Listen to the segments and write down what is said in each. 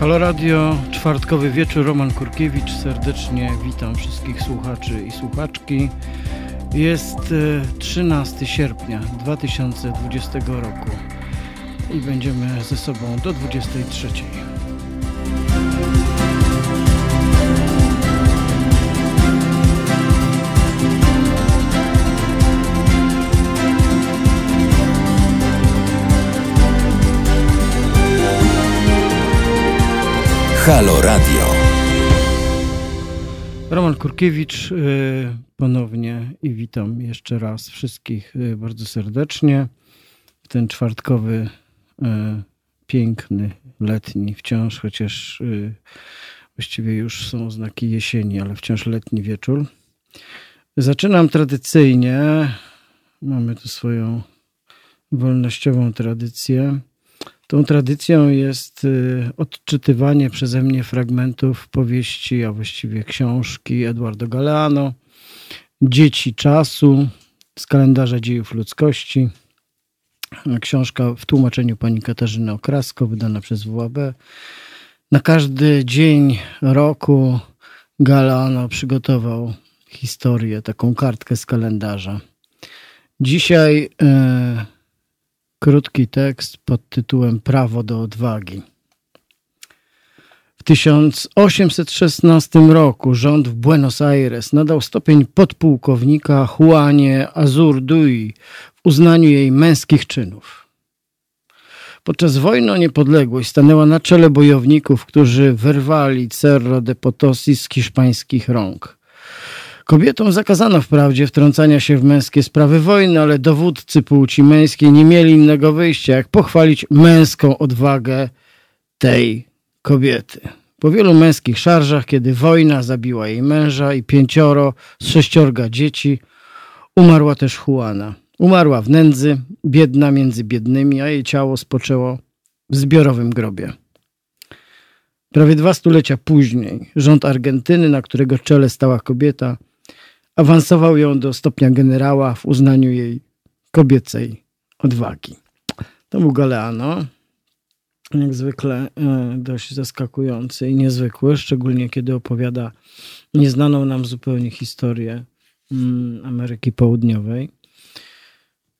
Halo Radio, czwartkowy wieczór, Roman Kurkiewicz. Serdecznie witam wszystkich słuchaczy i słuchaczki. Jest 13 e, sierpnia 2020 roku i będziemy ze sobą do 23. Halo Radio. Roman Kurkiewicz y, ponownie i witam jeszcze raz wszystkich y, bardzo serdecznie w ten czwartkowy, y, piękny, letni wciąż, chociaż właściwie już są znaki jesieni, ale wciąż letni wieczór. Zaczynam tradycyjnie. Mamy tu swoją wolnościową tradycję Tą tradycją jest y, odczytywanie przeze mnie fragmentów powieści, a właściwie książki Eduardo Galeano, Dzieci czasu z kalendarza dziejów ludzkości. Książka w tłumaczeniu pani Katarzyny Okrasko, wydana przez WAB. Na każdy dzień roku Galeano przygotował historię, taką kartkę z kalendarza. Dzisiaj. Yy, krótki tekst pod tytułem Prawo do odwagi. W 1816 roku rząd w Buenos Aires nadał stopień podpułkownika Juanie Azurduy w uznaniu jej męskich czynów. Podczas wojny o niepodległość stanęła na czele bojowników, którzy wyrwali Cerro de Potosi z hiszpańskich rąk. Kobietom zakazano wprawdzie wtrącania się w męskie sprawy wojny, ale dowódcy płci męskiej nie mieli innego wyjścia, jak pochwalić męską odwagę tej kobiety. Po wielu męskich szarżach, kiedy wojna zabiła jej męża i pięcioro z sześciorga dzieci, umarła też Juana. Umarła w nędzy, biedna między biednymi, a jej ciało spoczęło w zbiorowym grobie. Prawie dwa stulecia później rząd Argentyny, na którego czele stała kobieta, Awansował ją do stopnia generała w uznaniu jej kobiecej odwagi. To był Galeano. Jak zwykle e, dość zaskakujący i niezwykły, szczególnie kiedy opowiada nieznaną nam zupełnie historię mm, Ameryki Południowej.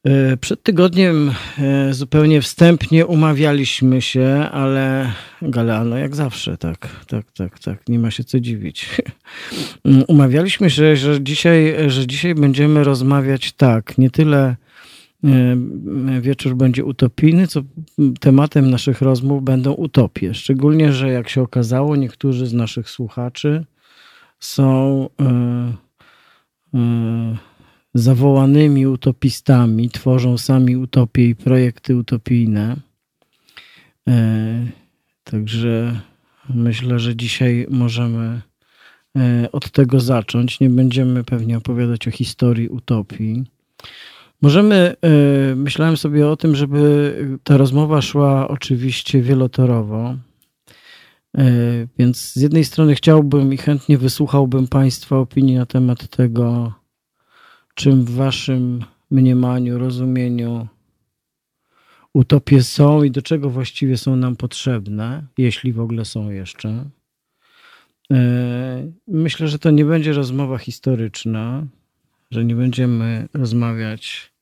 E, przed tygodniem e, zupełnie wstępnie umawialiśmy się, ale Galeano jak zawsze, tak, tak, tak, tak, nie ma się co dziwić. Umawialiśmy się, że dzisiaj, że dzisiaj będziemy rozmawiać tak, nie tyle e, wieczór będzie utopijny, co tematem naszych rozmów będą utopie. Szczególnie, że jak się okazało, niektórzy z naszych słuchaczy są. Yy, yy, zawołanymi utopistami, tworzą sami utopie i projekty utopijne. E, także myślę, że dzisiaj możemy e, od tego zacząć. Nie będziemy pewnie opowiadać o historii utopii. Możemy, e, myślałem sobie o tym, żeby ta rozmowa szła oczywiście wielotorowo. Więc z jednej strony chciałbym i chętnie wysłuchałbym Państwa opinii na temat tego, czym w waszym mniemaniu, rozumieniu utopie są i do czego właściwie są nam potrzebne, jeśli w ogóle są jeszcze. E, myślę, że to nie będzie rozmowa historyczna, że nie będziemy rozmawiać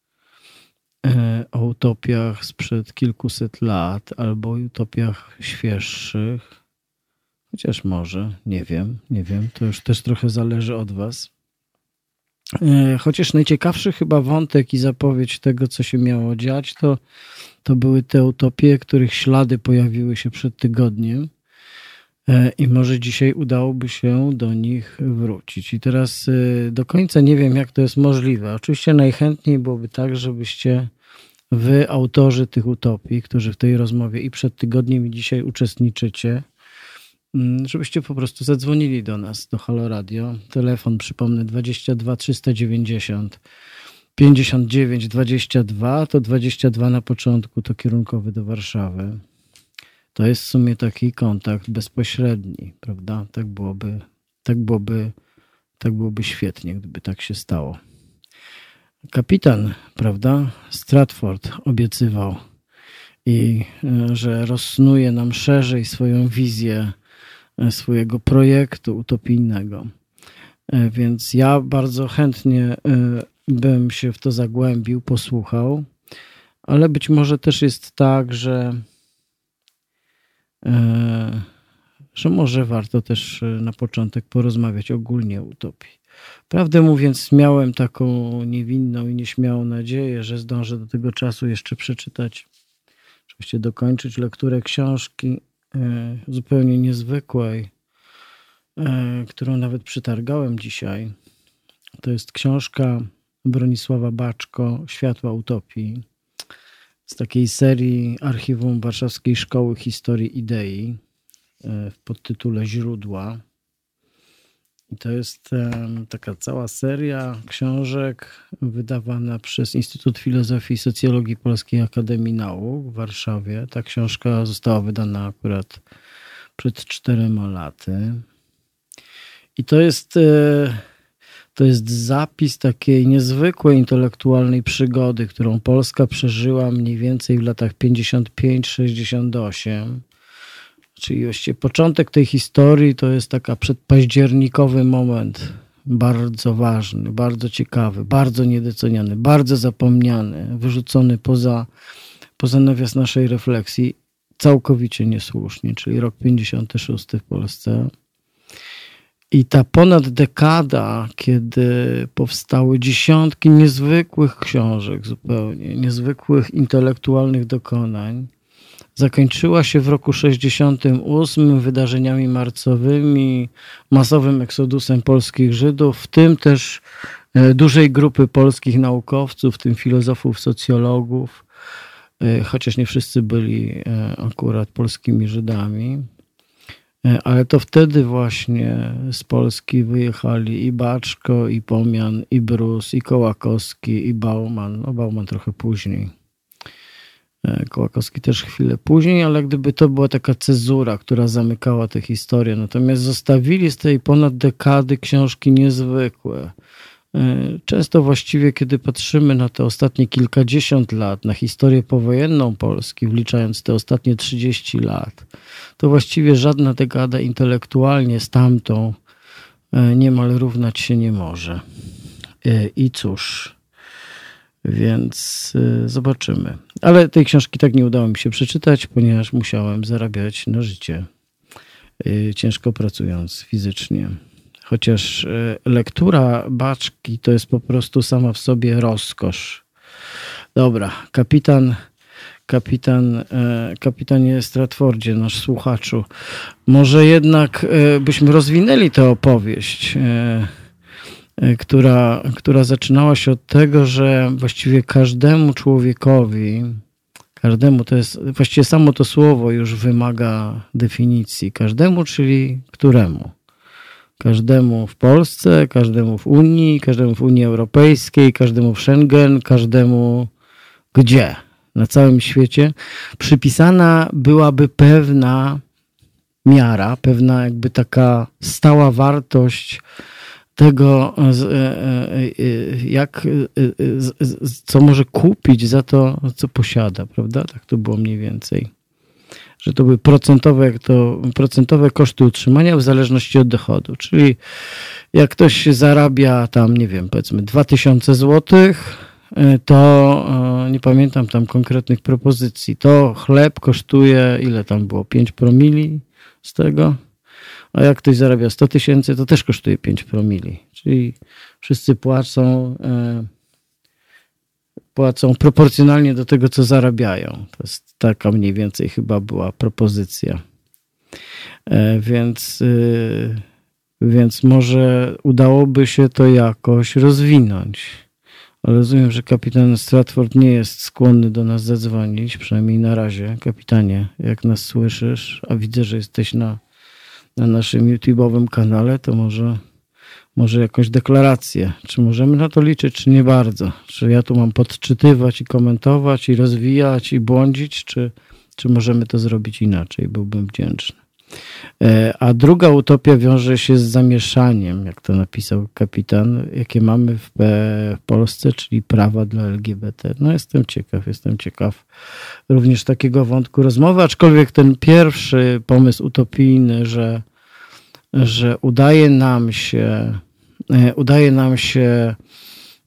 e, o utopiach sprzed kilkuset lat albo utopiach świeższych. Chociaż może, nie wiem, nie wiem. To już też trochę zależy od Was. E, chociaż najciekawszy chyba wątek i zapowiedź tego, co się miało dziać, to, to były te utopie, których ślady pojawiły się przed tygodniem. E, I może dzisiaj udałoby się do nich wrócić. I teraz e, do końca nie wiem, jak to jest możliwe. Oczywiście najchętniej byłoby tak, żebyście wy, autorzy tych utopii, którzy w tej rozmowie i przed tygodniem, i dzisiaj uczestniczycie, żebyście po prostu zadzwonili do nas, do Halo Radio. Telefon, przypomnę, 22 390 59 22, to 22 na początku, to kierunkowy do Warszawy. To jest w sumie taki kontakt bezpośredni, prawda? Tak byłoby, tak byłoby, tak byłoby świetnie, gdyby tak się stało. Kapitan, prawda, Stratford obiecywał i że rozsnuje nam szerzej swoją wizję swojego projektu utopijnego. Więc ja bardzo chętnie bym się w to zagłębił, posłuchał, ale być może też jest tak, że że może warto też e, na początek porozmawiać ogólnie o utopii. Prawdę mówiąc, miałem taką niewinną i nieśmiałą nadzieję, że zdążę do tego czasu jeszcze przeczytać, oczywiście dokończyć lekturę książki e, zupełnie niezwykłej, e, którą nawet przytargałem dzisiaj. To jest książka Bronisława Baczko, Światła Utopii, z takiej serii Archiwum Warszawskiej Szkoły Historii Idei. E, w podtytule Źródła. To jest taka cała seria książek wydawana przez Instytut Filozofii i Socjologii Polskiej Akademii Nauk w Warszawie. Ta książka została wydana akurat przed czterema laty. I to jest, e, to jest zapis takiej niezwykłej intelektualnej przygody, którą Polska przeżyła mniej więcej w latach 55-68 Czyli właściwie początek tej historii to jest taka przedpaździernikowy moment, bardzo ważny, bardzo ciekawy, bardzo niedoceniany, bardzo zapomniany, wyrzucony poza, poza nawias naszej refleksji, całkowicie niesłusznie, czyli rok 56 w Polsce. I ta ponad dekada, kiedy powstały dziesiątki niezwykłych książek, zupełnie niezwykłych intelektualnych dokonań, zakończyła się w roku 68 wydarzeniami marcowymi, masowym eksodusem polskich Żydów, w tym też e, dużej grupy polskich naukowców, w tym filozofów, socjologów, e, chociaż nie wszyscy byli e, akurat polskimi Żydami. Ale to wtedy właśnie z Polski wyjechali i Baczko, i Pomian, i Brus, i Kołakowski, i Bauman. No Bauman trochę później. E, Kołakowski też chwilę później, ale gdyby to była taka cezura, która zamykała tę historię. Natomiast zostawili z tej ponad dekady książki niezwykłe. E, często właściwie, kiedy patrzymy na te ostatnie kilkadziesiąt lat, na historię powojenną Polski, wliczając te ostatnie 30 lat, to właściwie żadna dekada intelektualnie z tamtą e, niemal równać się nie może. I cóż, więc y, zobaczymy. Ale tej książki tak nie udało mi się przeczytać, ponieważ musiałem zarabiać na życie, y, ciężko pracując fizycznie. Chociaż y, lektura baczki to jest po prostu sama w sobie rozkosz. Dobra, kapitan, kapitan, kapitanie Stratfordzie, nasz słuchaczu, może jednak byśmy rozwinęli tę opowieść która, która zaczynała się od tego, że właściwie każdemu człowiekowi, każdemu to jest, właściwie samo to słowo już wymaga definicji. Każdemu, czyli któremu? Każdemu w Polsce, każdemu w Unii, każdemu w Unii Europejskiej, każdemu w Schengen, każdemu gdzie? Na całym świecie przypisana byłaby pewna miara, pewna jakby taka stała wartość tego, e, e, e, jak, co może kupić za to, co posiada, prawda? Tak to było mniej więcej. Że to były procentowe, jak to, procentowe koszty utrzymania w zależności od dochodu. Czyli jak ktoś zarabia tam, nie wiem, powiedzmy 2000 złotych, to nie pamiętam tam konkretnych propozycji. To chleb kosztuje, ile tam było? 5 promili z tego? A jak ktoś zarabia 100 tysięcy, to też kosztuje 5 promili. Czyli wszyscy płacą, e, płacą proporcjonalnie do tego, co zarabiają. To jest taka mniej więcej chyba była propozycja. E, więc, e, więc może udałoby się to jakoś rozwinąć. Rozumiem, że kapitan Stratford nie jest skłonny do nas zadzwonić, przynajmniej na razie. Kapitanie, jak nas słyszysz, a widzę, że jesteś na na naszym YouTube'owym kanale, to może, może jakąś deklarację. Czy możemy na to liczyć, czy nie bardzo? Czy ja tu mam podczytywać i komentować i rozwijać i błądzić, czy, czy możemy to zrobić inaczej? Byłbym wdzięczny. E, a druga utopia wiąże się z zamieszaniem, jak to napisał kapitan, jakie mamy w, w Polsce, czyli prawa dla LGBT. No jestem ciekaw, jestem ciekaw również takiego wątku rozmowy, aczkolwiek ten pierwszy pomysł utopijny, że, że udaje nam się, e, udaje nam się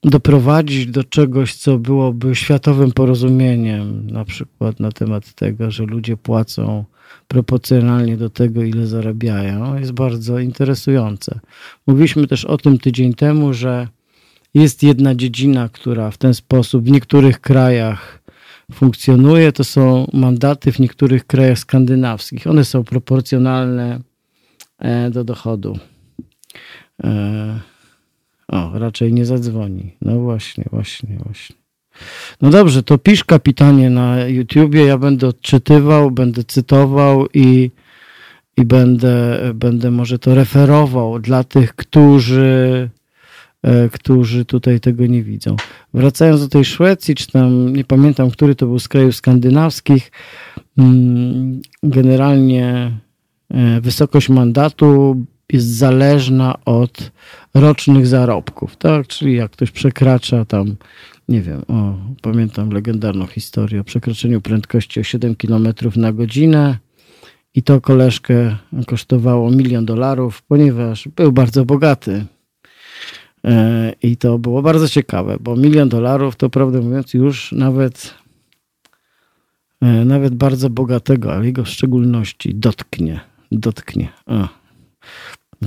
doprowadzić do czegoś, co byłoby światowym porozumieniem, na przykład na temat tego, że ludzie płacą proporcjonalnie do tego, ile zarabiają, jest bardzo interesujące. Mówiliśmy też o tym tydzień temu, że jest jedna dziedzina, która w ten sposób w niektórych krajach funkcjonuje, to są mandaty w niektórych krajach skandynawskich. One są proporcjonalne e, do dochodu. E, o, raczej nie zadzwoni. No właśnie, właśnie, właśnie. No dobrze, to pisz kapitanie na YouTubie, ja będę odczytywał, będę cytował i, i będę, będę może to referował dla tych, którzy, e, którzy tutaj tego nie widzą. Wracając do tej Szwecji, czy tam nie pamiętam, który to był z krajów skandynawskich, mm, generalnie e, wysokość mandatu jest zależna od rocznych zarobków, tak? Czyli jak ktoś przekracza tam, nie wiem, o, pamiętam legendarną historię o przekroczeniu prędkości o 7 km na godzinę i to koleżkę kosztowało milion dolarów, ponieważ był bardzo bogaty. E, I to było bardzo ciekawe, bo milion dolarów to prawdę mówiąc już nawet e, nawet bardzo bogatego, ale jego w szczególności dotknie. Dotknie.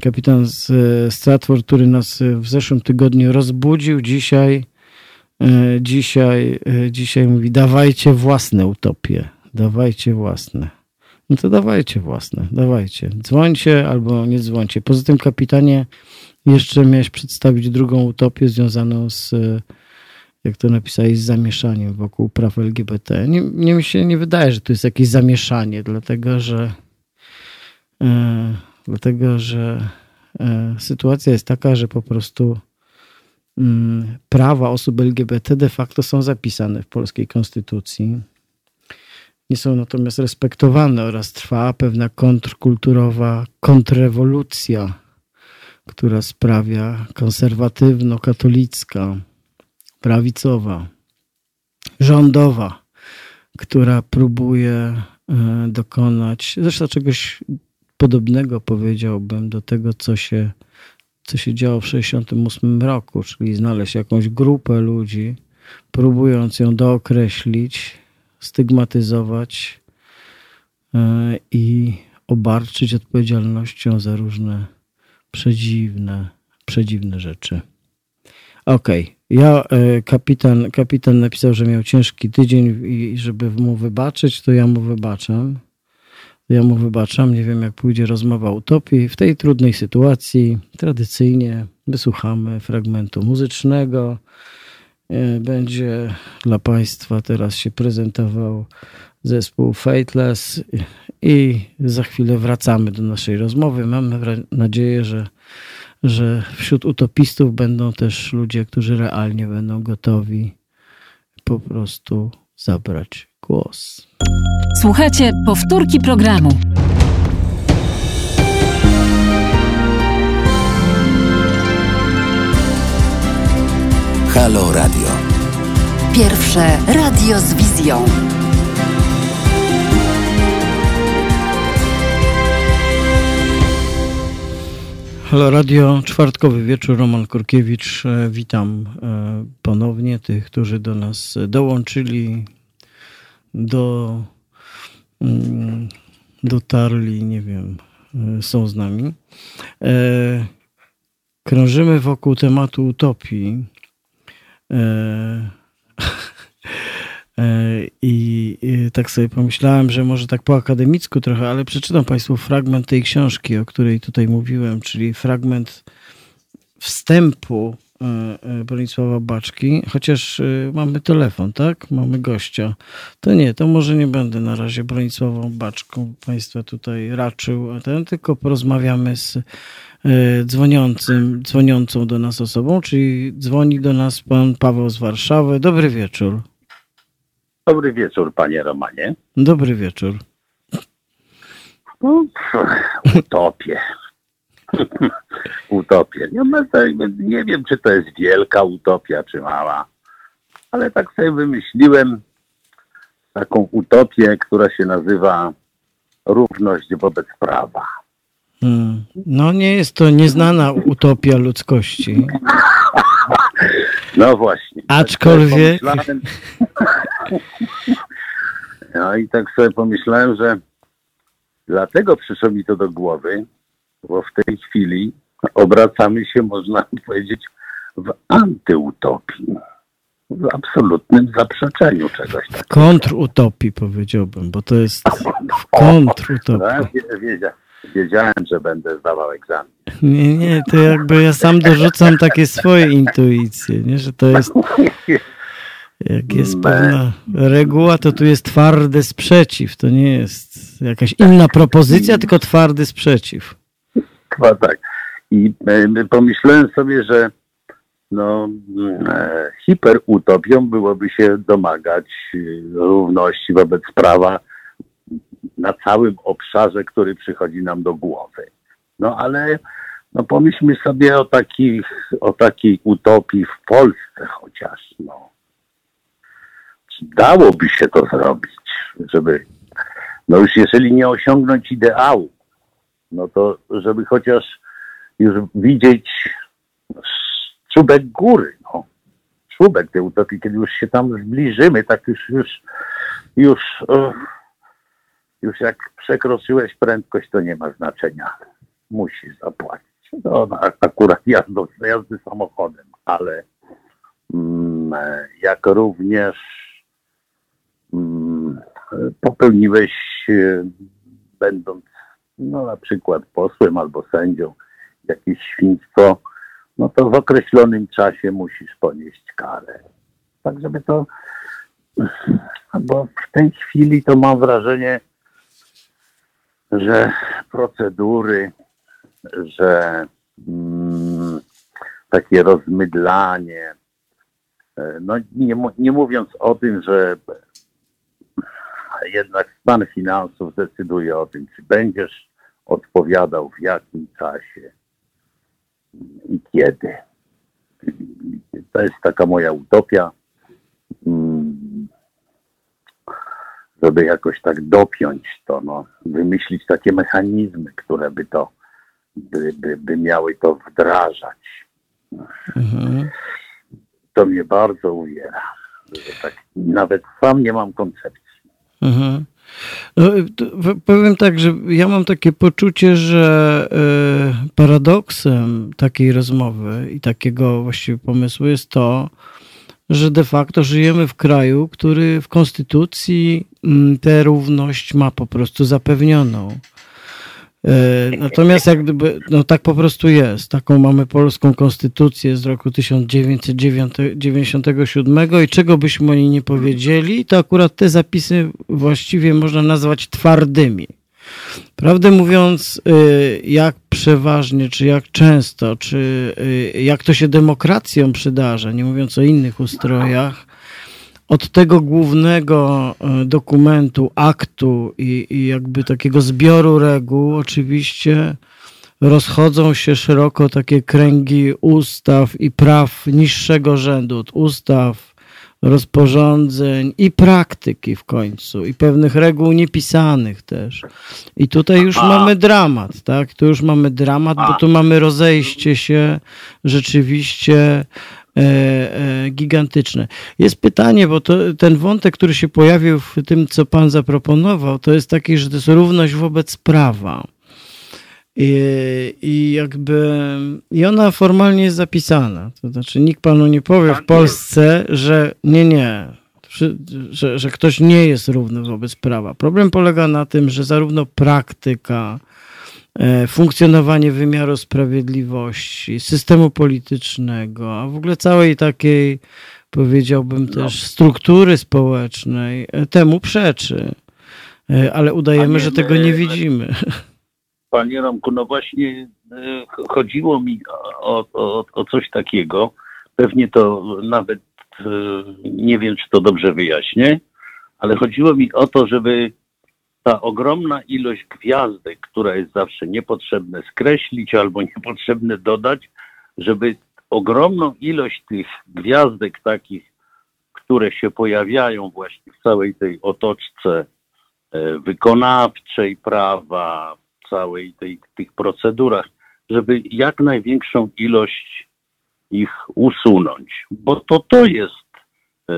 Kapitan z Stratford, który nas w zeszłym tygodniu rozbudził, dzisiaj, e, dzisiaj, e, dzisiaj mówi: dawajcie własne utopie, dawajcie własne. No to dawajcie własne, dawajcie. Dzwońcie albo nie dzwońcie. Poza tym, kapitanie, jeszcze miałeś przedstawić drugą utopię związaną z, jak to napisałeś, z zamieszaniem wokół praw LGBT. Nie, nie mi się nie wydaje, że to jest jakieś zamieszanie, dlatego że. Dlatego że e, sytuacja jest taka, że po prostu prawa osób LGBT de facto są zapisane w polskiej konstytucji. Nie są natomiast respektowane oraz trwa pewna kontrkulturowa kontrrewolucja, która sprawia konserwatywno-katolicka, prawicowa, rządowa, która próbuje e, dokonać zresztą czegoś podobnego powiedziałbym do tego, co się, co się działo w 1968 roku, czyli znaleźć jakąś grupę ludzi, próbując ją dookreślić, stygmatyzować e, i obarczyć odpowiedzialnością za różne przedziwne, przedziwne rzeczy. Okej, okay. ja, e, kapitan, kapitan napisał, że miał ciężki tydzień i żeby mu wybaczyć, to ja mu wybaczam. Ja mu wybaczam, nie wiem jak pójdzie rozmowa utopii. W tej trudnej sytuacji tradycyjnie wysłuchamy fragmentu muzycznego. E, będzie dla Państwa teraz się prezentował zespół Fateless i za chwilę wracamy do naszej rozmowy. Mamy nadzieję, że, że wśród utopistów będą też ludzie, którzy realnie będą gotowi po prostu zabrać głos. Słuchajcie, powtórki programu. Halo Radio. Pierwsze radio z wizją. Halo Radio, czwartkowy wieczór, Roman Korkiewicz. E, witam e, ponownie tych, którzy do nas dołączyli do, mm, dotarli, nie wiem, e, są z nami. E, krążymy wokół tematu utopii. E, I, I, tak sobie pomyślałem, że może tak po akademicku trochę, ale przeczytam Państwu fragment tej książki, o której tutaj mówiłem, czyli fragment wstępu E, e, Bronisława Baczki, chociaż e, mamy telefon, tak? Mamy gościa. To nie, to może nie będę na razie Bronisławą Baczką Państwa tutaj raczył, a ten, tylko porozmawiamy z dzwoniącym, dzwoniącą do nas osobą, czyli dzwoni do nas pan Paweł z Warszawy. Dobry wieczór. Dobry wieczór, panie Romanie. Dobry wieczór. No, utopię. utopię. Nie, no, nie wiem, czy to jest wielka utopia, czy mała, ale tak sobie wymyśliłem taką utopię, która się nazywa równość wobec prawa. Hmm. No nie jest to nieznana utopia ludzkości. No właśnie. Aczkolwiek. Tak no i tak sobie pomyślałem, że dlatego przyszło mi to do głowy, bo w tej chwili obracamy się, można powiedzieć, w antyutopii. W absolutnym zaprzeczeniu czegoś takiego. Kontrutopii powiedziałbym, bo to jest w kontrutopii. Wiedziałem, wiedziałem, że będę zdawał egzamin. Nie, nie, to jakby ja sam dorzucam takie swoje intuicje, nie? że to jest jak jest pewna reguła, to tu jest twardy sprzeciw. To nie jest jakaś inna propozycja, tylko twardy sprzeciw. Chyba tak. I e, pomyślałem sobie, że no, e, hiperutopią byłoby się domagać e, równości wobec prawa na całym obszarze, który przychodzi nam do głowy. No ale no pomyślmy sobie o, takich, o takiej utopii w Polsce chociaż. No. Czy dałoby się to zrobić, żeby, no już jeżeli nie osiągnąć ideału, no to żeby chociaż już widzieć czubek góry, no. Czubek tej utopii, kiedy już się tam zbliżymy, tak już, już, już, już jak przekroczyłeś prędkość, to nie ma znaczenia. Musisz zapłacić. No, akurat jazdą, jazdy samochodem, ale mm, jak również mm, popełniłeś, e, będąc no, na przykład posłem albo sędzią, jakieś świństwo, no to w określonym czasie musisz ponieść karę. Tak, żeby to, bo w tej chwili to mam wrażenie, że procedury, że mm, takie rozmydlanie, e, no nie, nie mówiąc o tym, że jednak stan finansów decyduje o tym, czy będziesz odpowiadał w jakim czasie i kiedy. To jest taka moja utopia, mm, żeby jakoś tak dopiąć to, no, wymyślić takie mechanizmy, które by to, by, by, by miały to wdrażać. Mhm. To mnie bardzo uwiera. Tak, nawet sam nie mam koncepcji. Mhm. No, powiem tak, że ja mam takie poczucie, że y, paradoksem takiej rozmowy i takiego właściwie pomysłu jest to, że de facto żyjemy w kraju, który w konstytucji mm, tę równość ma po prostu zapewnioną. E, natomiast jak gdyby, no tak po prostu jest. Taką mamy polską konstytucję z roku 1997 i czego byśmy o niej nie powiedzieli, to akurat te zapisy właściwie można nazwać twardymi. Prawdę mówiąc, e, jak przeważnie, czy jak często, czy e, jak to się demokracją przydarza, nie mówiąc o innych ustrojach, od tego głównego e, dokumentu, aktu i, i, jakby takiego zbioru reguł, oczywiście rozchodzą się szeroko takie kręgi ustaw i praw niższego rzędu, od ustaw, rozporządzeń i praktyki w końcu, i pewnych reguł niepisanych też. I tutaj już mamy dramat, tak? Tu już mamy dramat, bo tu mamy rozejście się rzeczywiście gigantyczne. Jest pytanie, bo to, ten wątek, który się pojawił w tym, co pan zaproponował, to jest taki, że to jest równość wobec prawa. I, I, jakby i ona formalnie jest zapisana. To znaczy nikt panu nie powie w Polsce, że nie, nie, że, że ktoś nie jest równy wobec prawa. Problem polega na tym, że zarówno praktyka, E, funkcjonowanie wymiaru sprawiedliwości, systemu politycznego, a w ogóle całej takiej, powiedziałbym no. też, struktury społecznej e, temu przeczy. E, ale udajemy, że tego nie widzimy. Panie Romku, no właśnie chodziło mi o, o, o coś takiego. Pewnie to nawet nie wiem, czy to dobrze wyjaśnię, ale chodziło mi o to, żeby ta ogromna ilość gwiazdek, która jest zawsze niepotrzebne skreślić albo niepotrzebne dodać, żeby ogromną ilość tych gwiazdek takich, które się pojawiają właśnie w całej tej otoczce e, wykonawczej prawa, całej tej, tych procedurach, żeby jak największą ilość ich usunąć, bo to to jest y,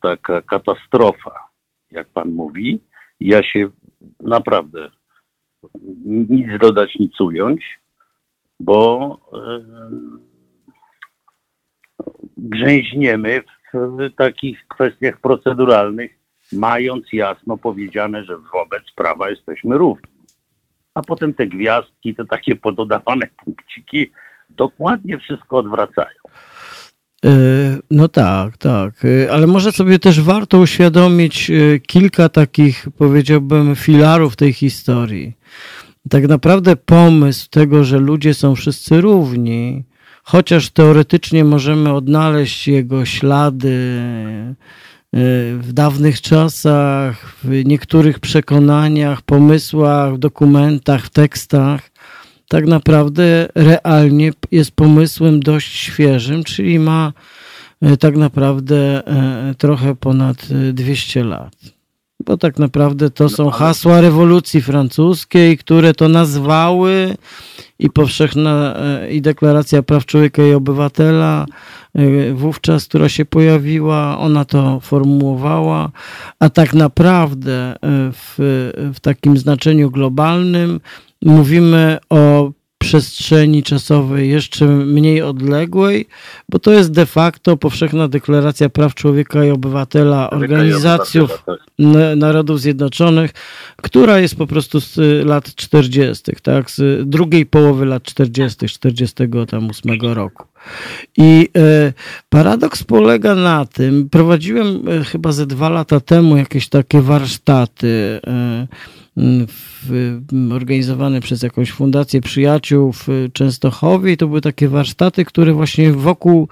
taka katastrofa, jak pan mówi. Ja się naprawdę nic dodać, nic ująć, bo y, grzęźniemy w takich kwestiach proceduralnych, mając jasno powiedziane, że wobec prawa jesteśmy równi. A potem te gwiazdki, te takie pododawane punkciki, dokładnie wszystko odwracają. E, no tak, tak, e, ale może sobie też warto uświadomić e, kilka takich, powiedziałbym, filarów tej historii. Tak naprawdę pomysł tego, że ludzie są wszyscy równi, chociaż teoretycznie możemy odnaleźć jego ślady w dawnych czasach, w niektórych przekonaniach, pomysłach, dokumentach, tekstach, tak naprawdę realnie jest pomysłem dość świeżym, czyli ma e, tak naprawdę e, trochę ponad 200 e, lat. Bo tak naprawdę to są hasła rewolucji francuskiej, które to nazwały i powszechna i deklaracja praw człowieka i obywatela wówczas, która się pojawiła, ona to formułowała, a tak naprawdę w, w takim znaczeniu globalnym mówimy o przestrzeni czasowej jeszcze mniej odległej, bo to jest de facto powszechna deklaracja praw człowieka i obywatela Organizacją Narodów Zjednoczonych, która jest po prostu z lat 40., tak, z drugiej połowy lat 40., 48 roku. I e, paradoks polega na tym, prowadziłem e, chyba ze dwa lata temu jakieś takie warsztaty e, w, organizowane przez jakąś fundację przyjaciół w Częstochowie i to były takie warsztaty, które właśnie wokół,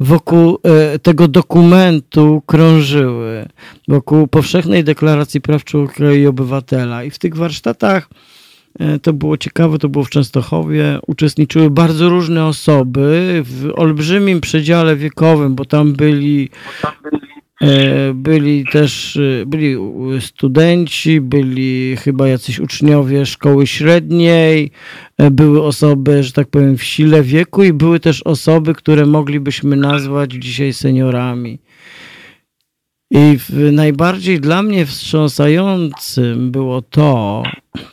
wokół e, tego dokumentu krążyły, wokół powszechnej deklaracji praw człowieka i obywatela. I w tych warsztatach e, to było ciekawe, to było w Częstochowie. Uczestniczyły bardzo różne osoby w olbrzymim przedziale wiekowym, bo tam byli byli też e, byli studenci, byli chyba jacyś uczniowie szkoły średniej, e, były osoby, że tak powiem, w sile wieku i były też osoby, które moglibyśmy nazwać dzisiaj seniorami. I najbardziej dla mnie wstrząsającym było to,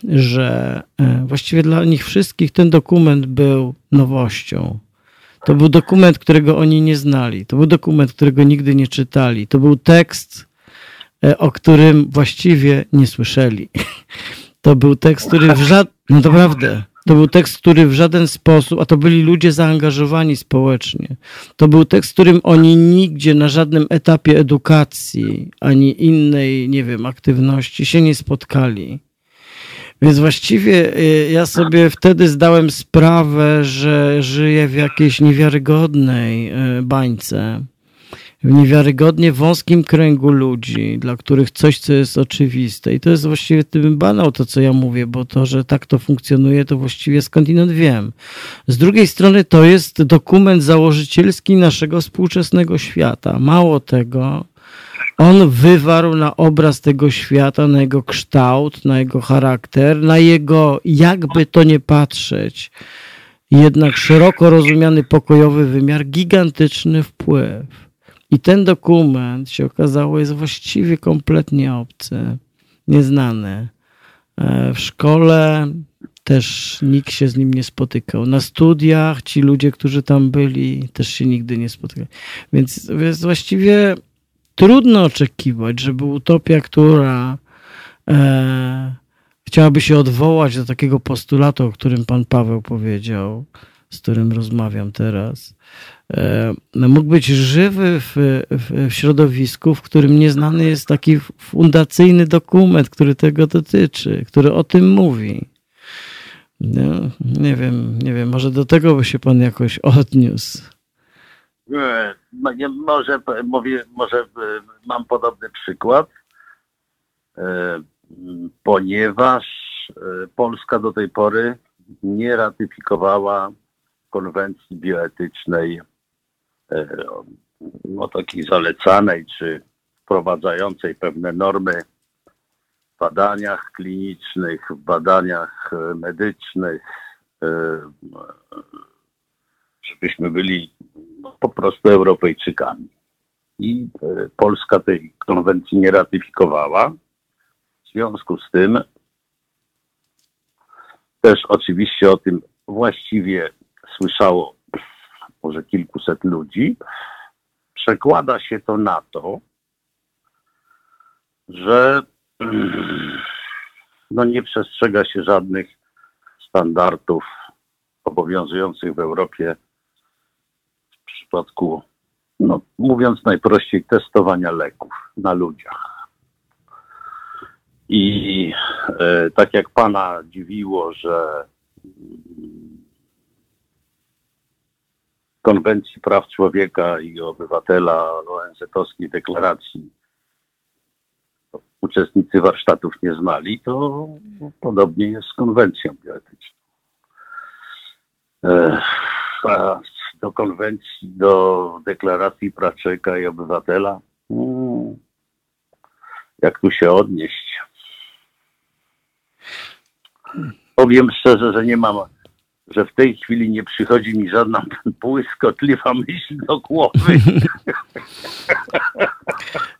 że właściwie dla nich wszystkich ten dokument był nowością. To był dokument, którego oni nie znali. To był dokument, którego nigdy nie czytali. To był tekst, e, o którym właściwie nie słyszeli. To był tekst, który w żaden. No naprawdę. To był tekst, który w żaden sposób, a to byli ludzie zaangażowani społecznie. To był tekst, którym oni nigdzie na żadnym etapie edukacji ani innej, nie wiem, aktywności się nie spotkali. Więc właściwie y, ja sobie wtedy zdałem sprawę, że żyję w jakiejś niewiarygodnej y, bańce. W niewiarygodnie wąskim kręgu ludzi, dla których coś, co jest oczywiste. I to jest właściwie tym banał to, co ja mówię, bo to, że tak to funkcjonuje, to właściwie skądinąd wiem. Z drugiej strony to jest dokument założycielski naszego współczesnego świata. Mało tego, on wywarł na obraz tego świata, na jego kształt, na jego charakter, na jego, jakby to nie patrzeć, jednak szeroko rozumiany pokojowy wymiar, gigantyczny wpływ. I ten dokument się okazało jest właściwie kompletnie obcy, nieznany. E, w szkole też nikt się z nim nie spotykał. Na studiach ci ludzie, którzy tam byli, też się nigdy nie spotykali. Więc, więc właściwie trudno oczekiwać, żeby utopia, która e, chciałaby się odwołać do takiego postulatu, o którym pan Paweł powiedział, z którym rozmawiam teraz, e, mógł być żywy w, w, w, środowisku, w którym nieznany jest taki fundacyjny dokument, który tego dotyczy, który o tym mówi. No, nie wiem, nie wiem, może do tego by się pan jakoś odniósł. Nie, może, mówię, może e, mam podobny przykład. E, ponieważ Polska do tej pory nie ratyfikowała konwencji bioetycznej no, takiej zalecanej czy wprowadzającej pewne normy w badaniach klinicznych, w badaniach medycznych, żebyśmy byli po prostu Europejczykami. I e, Polska tej konwencji nie ratyfikowała. W związku z tym też oczywiście o tym właściwie słyszało może kilkuset ludzi. Przekłada się to na to, że no nie przestrzega się żadnych standardów obowiązujących w Europie przypadku, no, mówiąc najprościej, testowania leków na ludziach. I e, tak jak pana dziwiło, że konwencji praw człowieka i obywatela ONZ-owskiej deklaracji uczestnicy warsztatów nie znali, to podobnie jest z konwencją bioetyczną. A do konwencji, do deklaracji praw człowieka i obywatela, hmm, jak tu się odnieść? Powiem szczerze, że nie mam, że w tej chwili nie przychodzi mi żadna błyskotliwa myśl do głowy.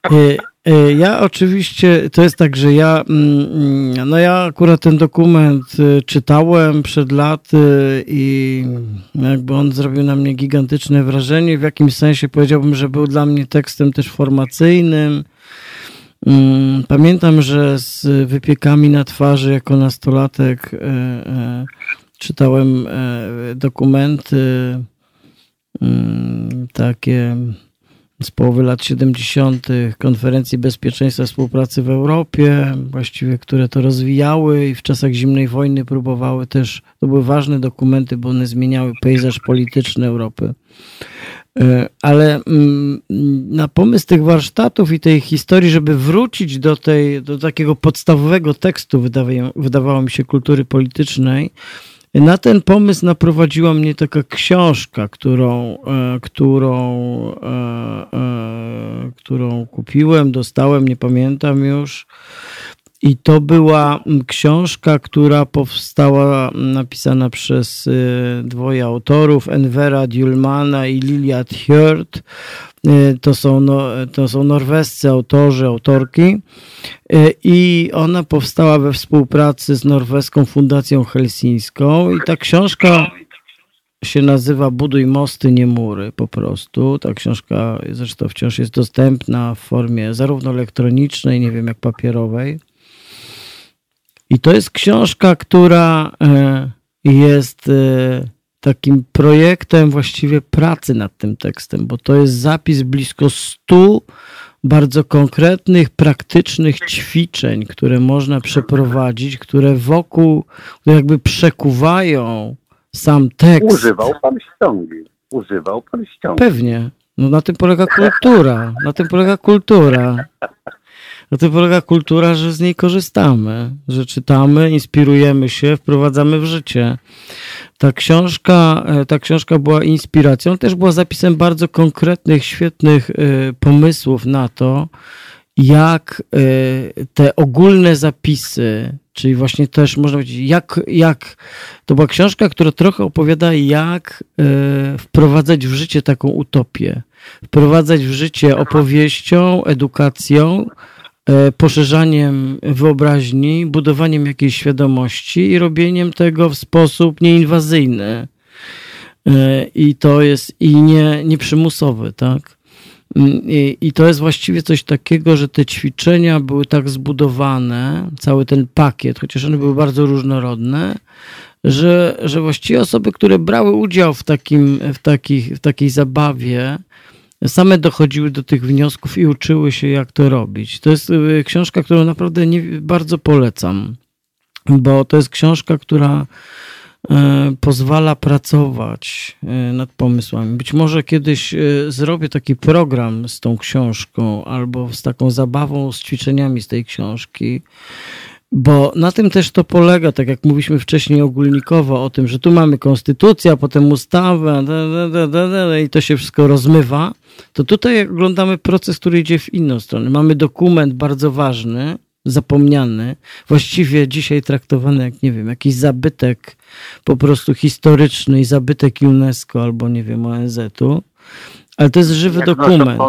E, e, ja oczywiście, to jest tak, że ja, mm, no ja akurat ten dokument e, czytałem przed laty i jakby on zrobił na mnie gigantyczne wrażenie. W jakimś sensie powiedziałbym, że był dla mnie tekstem też formacyjnym. Mm, pamiętam, że z wypiekami na twarzy jako nastolatek czytałem dokumenty mm, takie z połowy lat 70. konferencji bezpieczeństwa współpracy w Europie, właściwie które to rozwijały i w czasach zimnej wojny próbowały też, to były ważne dokumenty, bo one zmieniały pejzaż polityczny Europy. E, ale mm, na pomysł tych warsztatów i tej historii, żeby wrócić do, tej, do takiego podstawowego tekstu, wydawało mi się, kultury politycznej, na ten pomysł naprowadziła mnie taka książka, którą, e, którą, e, e, którą kupiłem, dostałem, nie pamiętam już. I to była książka, która powstała, napisana przez dwoje autorów, Envera Djulmana i Lilia Hjört. Y, to są, no, to są norwescy autorzy, autorki y, i ona powstała we współpracy z Norweską Fundacją Helsińską i ta książka się nazywa Buduj mosty, nie mury po prostu. Ta książka zresztą wciąż jest dostępna w formie zarówno elektronicznej, nie wiem jak papierowej. I to jest książka, która y, jest takim projektem właściwie pracy nad tym tekstem, bo to jest zapis blisko stu bardzo konkretnych, praktycznych ćwiczeń, które można przeprowadzić, które wokół, które jakby przekuwają sam tekst. Używał pan ściągi. Używał pan ściągi. Pewnie. No na tym polega kultura. Na tym polega kultura. Na tym polega kultura, że z niej korzystamy, że czytamy, inspirujemy się, wprowadzamy w życie. Ta książka, e, ta książka była inspiracją, też była zapisem bardzo konkretnych, świetnych e, pomysłów na to, jak e, te ogólne zapisy, czyli właśnie też można powiedzieć, jak, jak to była książka, która trochę opowiada, jak wprowadzać w życie taką utopię. Wprowadzać w życie opowieścią, edukacją, poszerzaniem wyobraźni, budowaniem jakiejś świadomości i robieniem tego w sposób nieinwazyjny. E, I to jest i nie, nieprzymusowy, tak? Mm, I, I, to jest właściwie coś takiego, że te ćwiczenia były tak zbudowane, cały ten pakiet, chociaż one były bardzo różnorodne, że, że właściwie osoby, które brały udział w, takim, w, takich, w takiej zabawie, same dochodziły do tych wniosków i uczyły się, jak to robić. To jest y, książka, którą naprawdę nie, bardzo polecam, bo to jest książka, która y, pozwala pracować y, nad pomysłami. Być może kiedyś zrobię taki program z tą książką albo z taką zabawą, z ćwiczeniami z tej książki. Bo na tym też to polega, tak jak mówiliśmy wcześniej ogólnikowo o tym, że tu mamy konstytucję, a potem ustawę da, da, da, i to się wszystko rozmywa, to tutaj oglądamy proces, który idzie w inną stronę. Mamy dokument bardzo ważny, zapomniany, właściwie dzisiaj traktowany jak, nie wiem, jakiś zabytek po prostu historyczny i zabytek UNESCO albo, nie wiem, ONZ-u, ale to jest żywy dokument.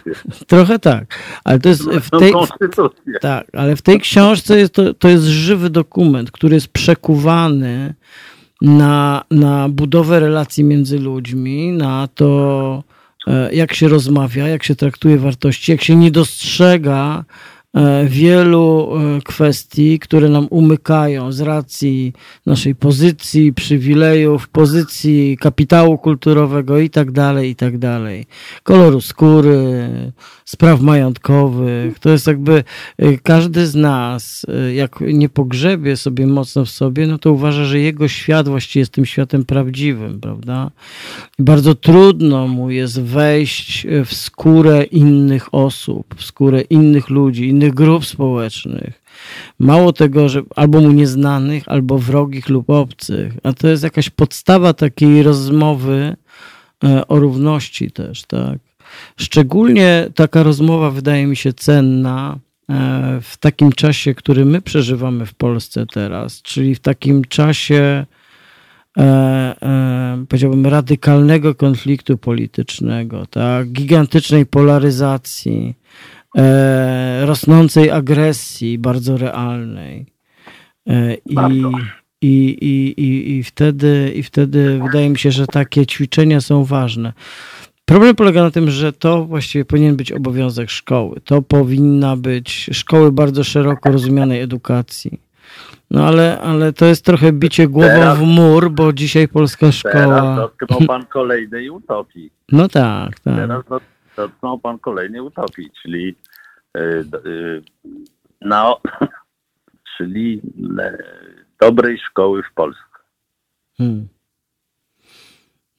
Trochę tak, ale to jest w tej, konstytucję. tak, ale w tej książce jest to, to jest żywy dokument, który jest przekuwany na, na budowę relacji między ludźmi, na to, e, jak się rozmawia, jak się traktuje wartości, jak się nie dostrzega wielu e, kwestii, które nam umykają z racji naszej pozycji, przywilejów, pozycji kapitału kulturowego i tak dalej, i tak dalej. Koloru skóry, spraw majątkowych. To jest jakby y, każdy z nas, y, jak nie pogrzebie sobie mocno w sobie, no to uważa, że jego świat właściwie jest tym światem prawdziwym, prawda? I bardzo trudno mu jest wejść y, w skórę innych osób, w skórę innych ludzi, innych grup społecznych. Mało tego, że albo mu nieznanych, albo wrogich lub obcych. A to jest jakaś podstawa takiej rozmowy o równości też, tak? Szczególnie taka rozmowa wydaje mi się cenna e, w takim czasie, który my przeżywamy w Polsce teraz, czyli w takim czasie, e, e, powiedziałbym, radykalnego konfliktu politycznego, tak? gigantycznej polaryzacji, rosnącej agresji bardzo realnej. I, Bardzo. i, i, i, i, wtedy, I wtedy wydaje mi się, że takie ćwiczenia są ważne. Problem polega na tym, że to właściwie powinien być obowiązek szkoły. To powinna być szkoły bardzo szeroko rozumianej edukacji. No ale, ale to jest trochę bicie głową Teraz- w mur, bo dzisiaj polska Teraz szkoła. dotknął pan kolejnej utopii. No tak, tak. Teraz dot- dotknął pan kolejnej utopii, czyli y, y, no, czyli e, dobrej szkoły w Polsce. Hmm.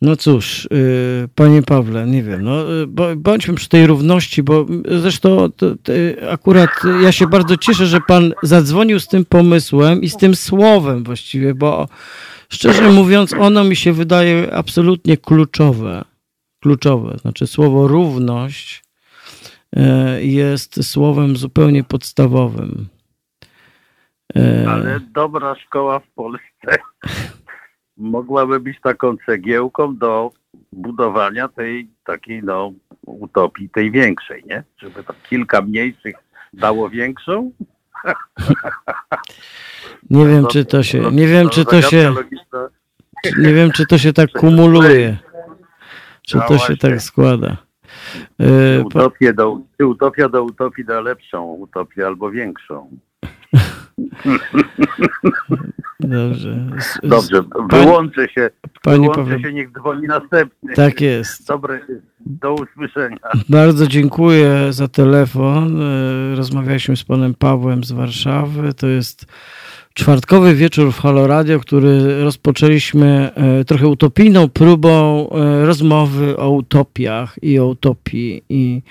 No cóż, yy, panie Pawle, nie wiem, no, bo- bądźmy przy tej równości, bo yy, zresztą to, to, akurat ja się bardzo cieszę, że pan zadzwonił z tym pomysłem i z tym słowem właściwie, bo szczerze mówiąc, ono mi się wydaje absolutnie kluczowe. Kluczowe, znaczy słowo równość yy, jest słowem zupełnie podstawowym. Yy, Ale dobra szkoła w Polsce mogłaby być taką cegiełką do budowania tej takiej no utopii, tej większej, nie? Żeby to kilka mniejszych dało większą. Nie wiem, czy to się, nie wiem, czy to się, nie wiem, czy to się tak kumuluje. Czy No to się tak składa. Utopię do, utopia do utopii da lepszą utopię albo większą. Dobrze. Dobrze, wyłączę się. Panie Wyłączę się, niech dzwoni następny. tak jest. Dobre, do usłyszenia. Bardzo dziękuję za telefon. Yy, Rozmawialiśmy z panem Pawłem z Warszawy. To jest czwartkowy wieczór w Halo Radio, który rozpoczęliśmy e, trochę utopijną próbą e, rozmowy o utopiach i o utopii i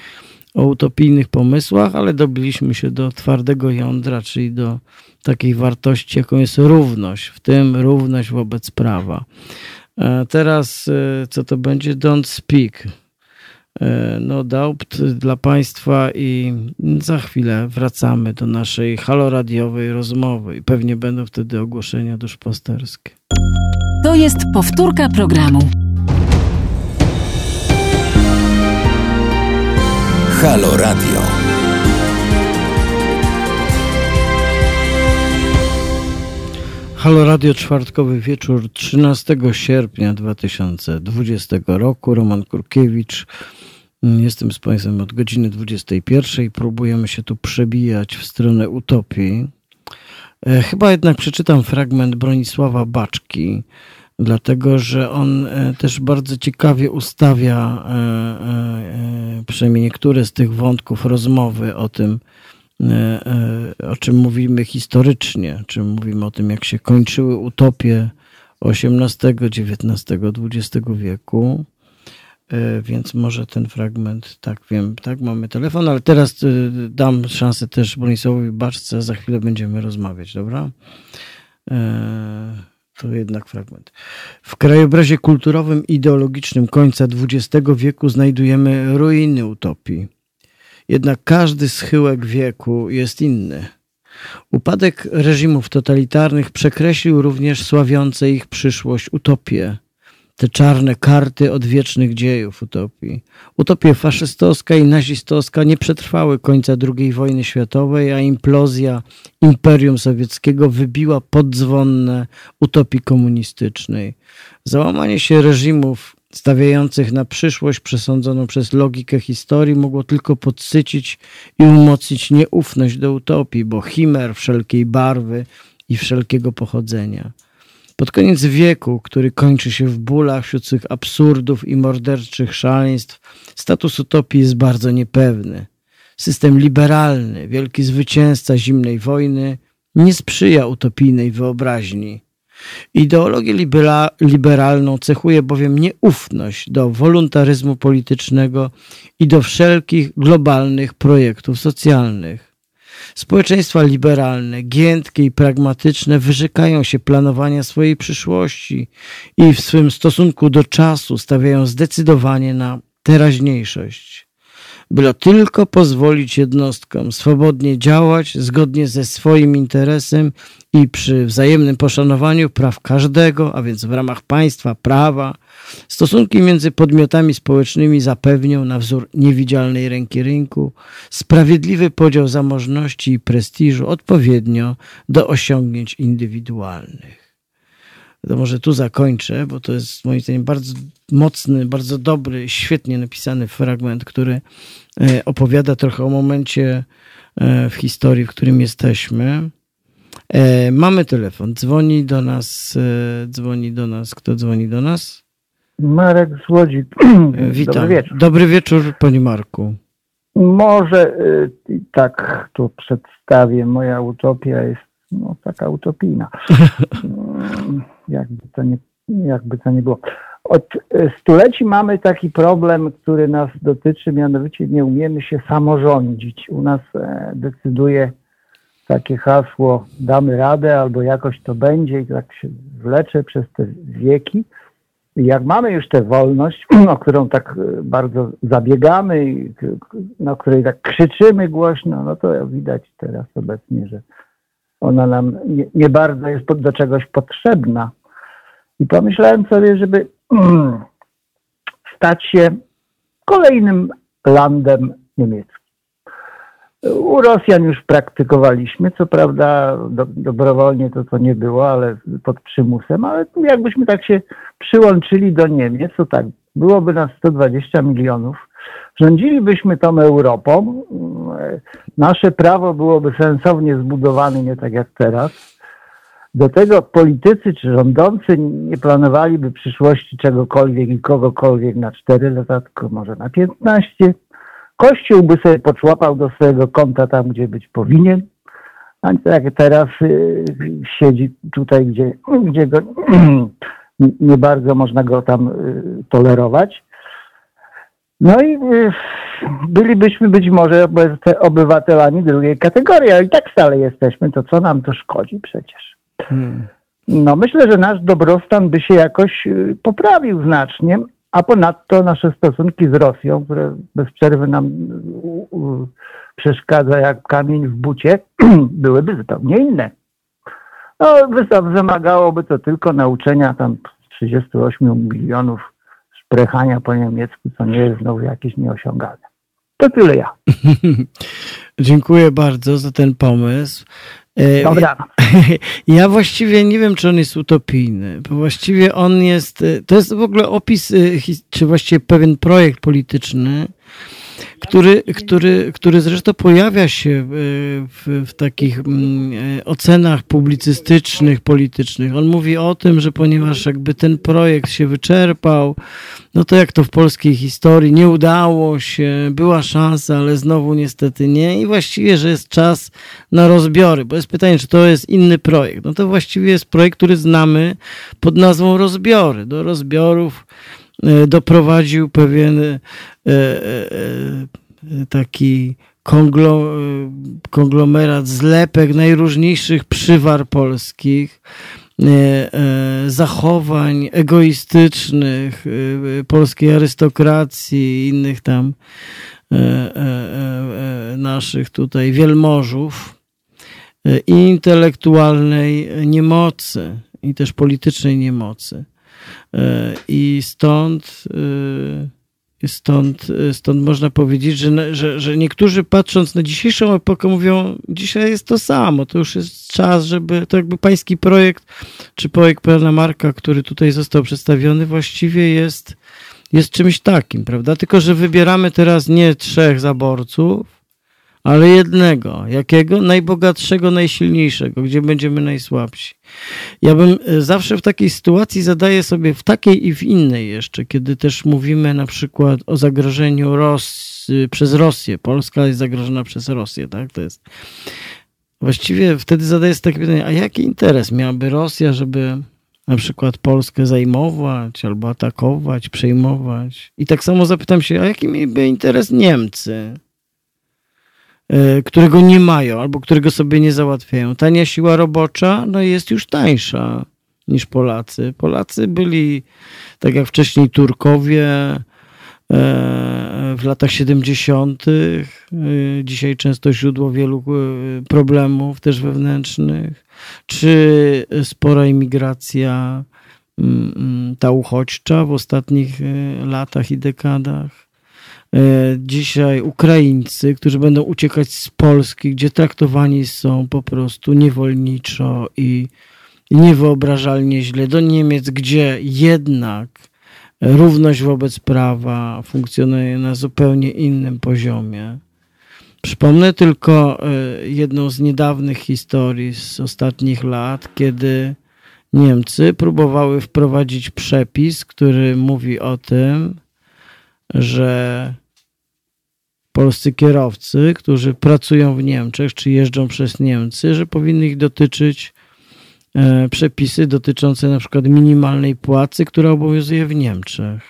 o utopijnych pomysłach, ale dobiliśmy się do twardego jądra, czyli do takiej wartości, jaką jest równość, w tym równość wobec prawa. E, Teraz, e, co to będzie? Don't speak. E, No doubt dla Państwa i za chwilę wracamy do naszej haloradiowej rozmowy i pewnie będą wtedy ogłoszenia duszpasterskie. To jest powtórka programu. Halo Radio. Halo Radio, czwartkowy wieczór 13 sierpnia 2020 roku. Roman Kurkiewicz. Jestem z Państwem od godziny 21. Próbujemy się tu przebijać w stronę utopii. E, Chyba jednak przeczytam fragment Bronisława Baczki, dlatego że on e, też bardzo ciekawie ustawia e, e, przynajmniej niektóre z tych wątków rozmowy o tym, o czym mówimy historycznie, czym mówimy o tym, jak się kończyły utopie XVIII, XIX, XX wieku. Więc może ten fragment, tak wiem, tak, mamy telefon, ale teraz dam szansę też Bronisławowi Baczce, za chwilę będziemy rozmawiać, dobra? To jednak fragment. W krajobrazie kulturowym ideologicznym końca XX wieku znajdujemy ruiny utopii. Jednak każdy schyłek wieku jest inny. Upadek reżimów totalitarnych przekreślił również sławiące ich przyszłość utopie te czarne karty odwiecznych dziejów utopii. Utopie faszystowska i nazistowska nie przetrwały końca II wojny światowej, a implozja Imperium Sowieckiego wybiła podzwonne utopii komunistycznej. Załamanie się reżimów stawiających na przyszłość przesądzoną przez logikę historii mogło tylko podsycić i umocnić nieufność do utopii, bo chimer wszelkiej barwy i wszelkiego pochodzenia. Pod koniec wieku, który kończy się w bólach wśród tych absurdów i morderczych szaleństw, status utopii jest bardzo niepewny. System liberalny, wielki zwycięzca zimnej wojny, nie sprzyja utopijnej wyobraźni. Ideologię libera liberalną cechuje bowiem nieufność do wolontaryzmu politycznego i do wszelkich globalnych projektów socjalnych. Społeczeństwa liberalne, giętkie i pragmatyczne wyrzekają się planowania swojej przyszłości i w swym stosunku do czasu stawiają zdecydowanie na teraźniejszość. Byle tylko pozwolić jednostkom swobodnie działać zgodnie ze swoim interesem i przy wzajemnym poszanowaniu praw każdego, a więc w ramach państwa prawa, stosunki między podmiotami społecznymi zapewnią na wzór niewidzialnej ręki rynku sprawiedliwy podział zamożności i prestiżu odpowiednio do osiągnięć indywidualnych. To może tu zakończę, bo to jest moim zdaniem bardzo mocny, bardzo dobry, świetnie napisany fragment, który e, opowiada trochę o momencie e, w historii, w którym jesteśmy. E, mamy telefon. Dzwoni do nas, dzwoni do nas. Kto dzwoni do nas? Marek z Łodzi. Witam. Dobry wieczór. Dobry wieczór, panie Marku. Może y, tak tu przedstawię. Moja utopia jest no, taka utopijna. Mm, jakby, to nie, jakby to nie było. Od y, stuleci mamy taki problem, który nas dotyczy, mianowicie nie umiemy się samorządzić. U nas e, decyduje takie hasło damy radę albo jakoś to będzie i tak się wlecze przez te wieki. Jak mamy już tę wolność, o którą tak e, bardzo zabiegamy na której tak krzyczymy głośno, no to widać teraz obecnie, że ona nam nie, nie bardzo jest do czegoś potrzebna. I pomyślałem sobie, żeby stać się kolejnym landem niemieckim. U Rosjan już praktykowaliśmy, co prawda do, dobrowolnie to to nie było, ale pod przymusem, ale jakbyśmy tak się przyłączyli do Niemiec, to tak, byłoby nas 120 milionów. Rządzilibyśmy tą Europą, nasze prawo byłoby sensownie zbudowane, nie tak jak teraz. Do tego politycy czy rządzący nie planowaliby przyszłości czegokolwiek i kogokolwiek na 4 lata, tylko może na 15 Kościół by sobie poczłapał do swojego konta tam, gdzie być powinien, a tak teraz y, siedzi tutaj, gdzie, gdzie go nie bardzo można go tam y, tolerować. No i y, bylibyśmy być może obywatelami drugiej kategorii, ale i tak stale jesteśmy, to co nam to szkodzi przecież. Hmm. No myślę, że nasz dobrostan by się jakoś y, poprawił znacznie, a ponadto nasze stosunki z Rosją, które bez przerwy nam przeszkadza jak kamień w bucie, byłyby zupełnie inne. No, wymagałoby to tylko nauczenia tam 38 milionów szprechania po niemiecku, co nie jest znowu jakieś nieosiągalne. To tyle ja. Dziękuję bardzo za ten pomysł. E, Dobra. Ja właściwie nie wiem, czy on jest utopijny, bo właściwie on jest, e, to jest w ogóle opis, e, czy właściwie pewien projekt polityczny, który, który, który zresztą pojawia się w, w, takich mm, ocenach publicystycznych, politycznych. On mówi o tym, że ponieważ jakby ten projekt się wyczerpał, no to jak to w polskiej historii, nie udało się, była szansa, ale znowu niestety nie i właściwie, że jest czas na rozbiory, bo jest pytanie, czy to jest inny projekt. No to właściwie jest projekt, który znamy pod nazwą rozbiory. Do rozbiorów doprowadził pewien taki konglomerat zlepek najróżniejszych przywar polskich, zachowań egoistycznych polskiej arystokracji i innych tam naszych tutaj wielmożów i intelektualnej niemocy i też politycznej niemocy. I stąd Stąd, stąd można powiedzieć, że, że, że niektórzy patrząc na dzisiejszą epokę mówią, dzisiaj jest to samo, to już jest czas, żeby, to jakby pański projekt, czy projekt pana Marka, który tutaj został przedstawiony, właściwie jest, jest czymś takim, prawda? Tylko, że wybieramy teraz nie trzech zaborców, ale jednego. Jakiego? Najbogatszego, najsilniejszego, gdzie będziemy najsłabsi. Ja bym e, zawsze w takiej sytuacji zadaję sobie, w takiej i w innej jeszcze, kiedy też mówimy na przykład o zagrożeniu Ros przez Rosję. Polska jest zagrożona przez Rosję, tak? To jest. Właściwie wtedy zadaję sobie takie pytanie, a jaki interes miałaby Rosja, żeby na przykład Polskę zajmować albo atakować, przejmować? I tak samo zapytam się, a jaki mieliby interes Niemcy? E, którego nie mają albo którego sobie nie załatwiają. Tania siła robocza no jest już tańsza niż Polacy. Polacy byli, tak jak wcześniej Turkowie e, w latach 70., e, dzisiaj często źródło wielu problemów też wewnętrznych, czy spora imigracja mm, mm, ta uchodźcza w ostatnich latach i dekadach dzisiaj Ukraińcy, którzy będą uciekać z Polski, gdzie traktowani są po prostu niewolniczo i niewyobrażalnie źle, do Niemiec, gdzie jednak równość wobec prawa funkcjonuje na zupełnie innym poziomie. Przypomnę tylko e, jedną z niedawnych historii z ostatnich lat, kiedy Niemcy próbowały wprowadzić przepis, który mówi o tym, że polscy kierowcy, którzy pracują w Niemczech, czy jeżdżą przez Niemcy, że powinny ich dotyczyć e, przepisy dotyczące na przykład minimalnej płacy, która obowiązuje w Niemczech.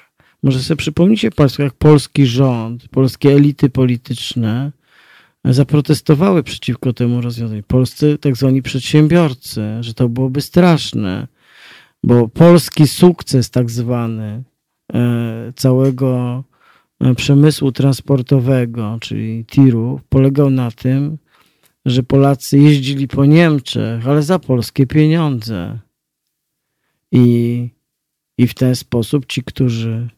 Może sobie przypomnicie Państwo, jak polski rząd, polskie elity polityczne zaprotestowały przeciwko temu rozwiązaniu. Polscy tak zwani przedsiębiorcy, że to byłoby straszne, bo polski sukces tak zwany całego E, przemysłu transportowego, czyli tiru, polegał na tym, że Polacy jeździli po Niemczech, ale za polskie pieniądze. I, i w ten sposób ci, którzy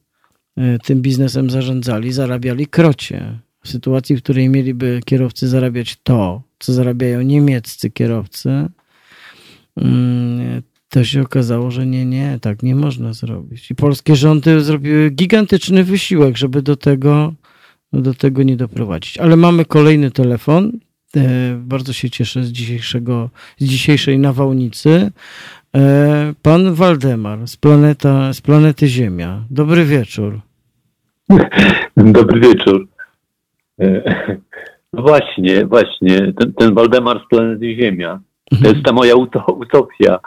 e, tym biznesem zarządzali, zarabiali krocie. W sytuacji, w której mieliby kierowcy zarabiać to, co zarabiają niemieccy kierowcy, mm, to się okazało, że nie, nie, tak nie można zrobić. I polskie rządy zrobiły gigantyczny wysiłek, żeby do tego, do tego nie doprowadzić. Ale mamy kolejny telefon. E, bardzo się cieszę z, dzisiejszego, z dzisiejszej nawałnicy. E, pan Waldemar z, planeta, z planety Ziemia. Dobry wieczór. Dobry wieczór. E, no właśnie, właśnie. Ten, ten Waldemar z planety Ziemia. To jest ta moja utopia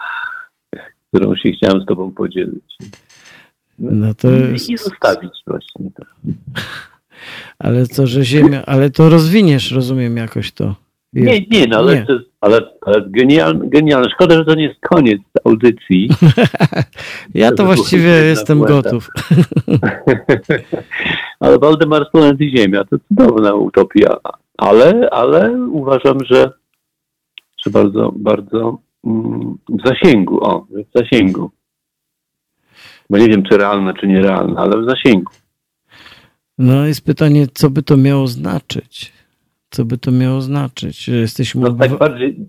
którą się chciałem z tobą podzielić. No to I, I zostawić właśnie to. Ale co, że ziemia, ale to rozwiniesz, rozumiem, jakoś to. Nie, nie, no ale, nie. To jest, ale, ale genialne, genialne. Szkoda, że to nie jest koniec audycji. ja to, to właściwie jestem gotów. ale Waldemar z planety Ziemia to cudowna utopia, ale, ale uważam, że, że bardzo, bardzo w zasięgu, o, w zasięgu. Bo nie wiem, czy realne, czy nierealne, ale w zasięgu. No jest pytanie, co by to miało znaczyć? Co by to miało znaczyć? Że jesteśmy... No tak bardziej,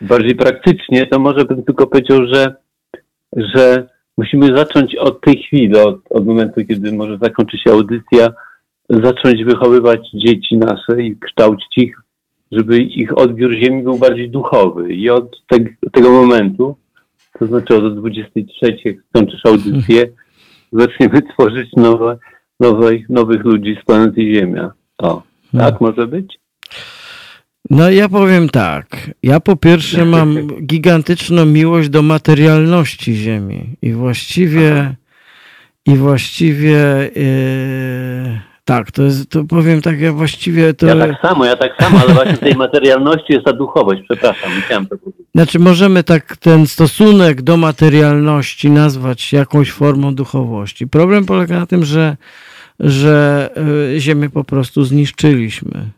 bardziej praktycznie, to może bym tylko powiedział, że, że musimy zacząć od tej chwili, od, od momentu, kiedy może zakończy się audycja, zacząć wychowywać dzieci nasze i kształcić ich żeby ich odbiór Ziemi był bardziej duchowy. I od te, tego momentu, to znaczy od 23, jak skończysz audycję, zaczniemy tworzyć nowe, nowe, nowych ludzi z planety Ziemia. O, tak może być? No ja powiem tak. Ja po pierwsze mam gigantyczną miłość do materialności Ziemi i właściwie I właściwie e, tak, to jest, to powiem tak, ja właściwie to... Ja tak samo, ja tak samo, ale właśnie w tej materialności jest ta duchowość, przepraszam, chciałem to powiedzieć. Znaczy możemy tak ten stosunek do materialności nazwać jakąś formą duchowości. Problem polega na tym, że, że y, Ziemię po prostu zniszczyliśmy.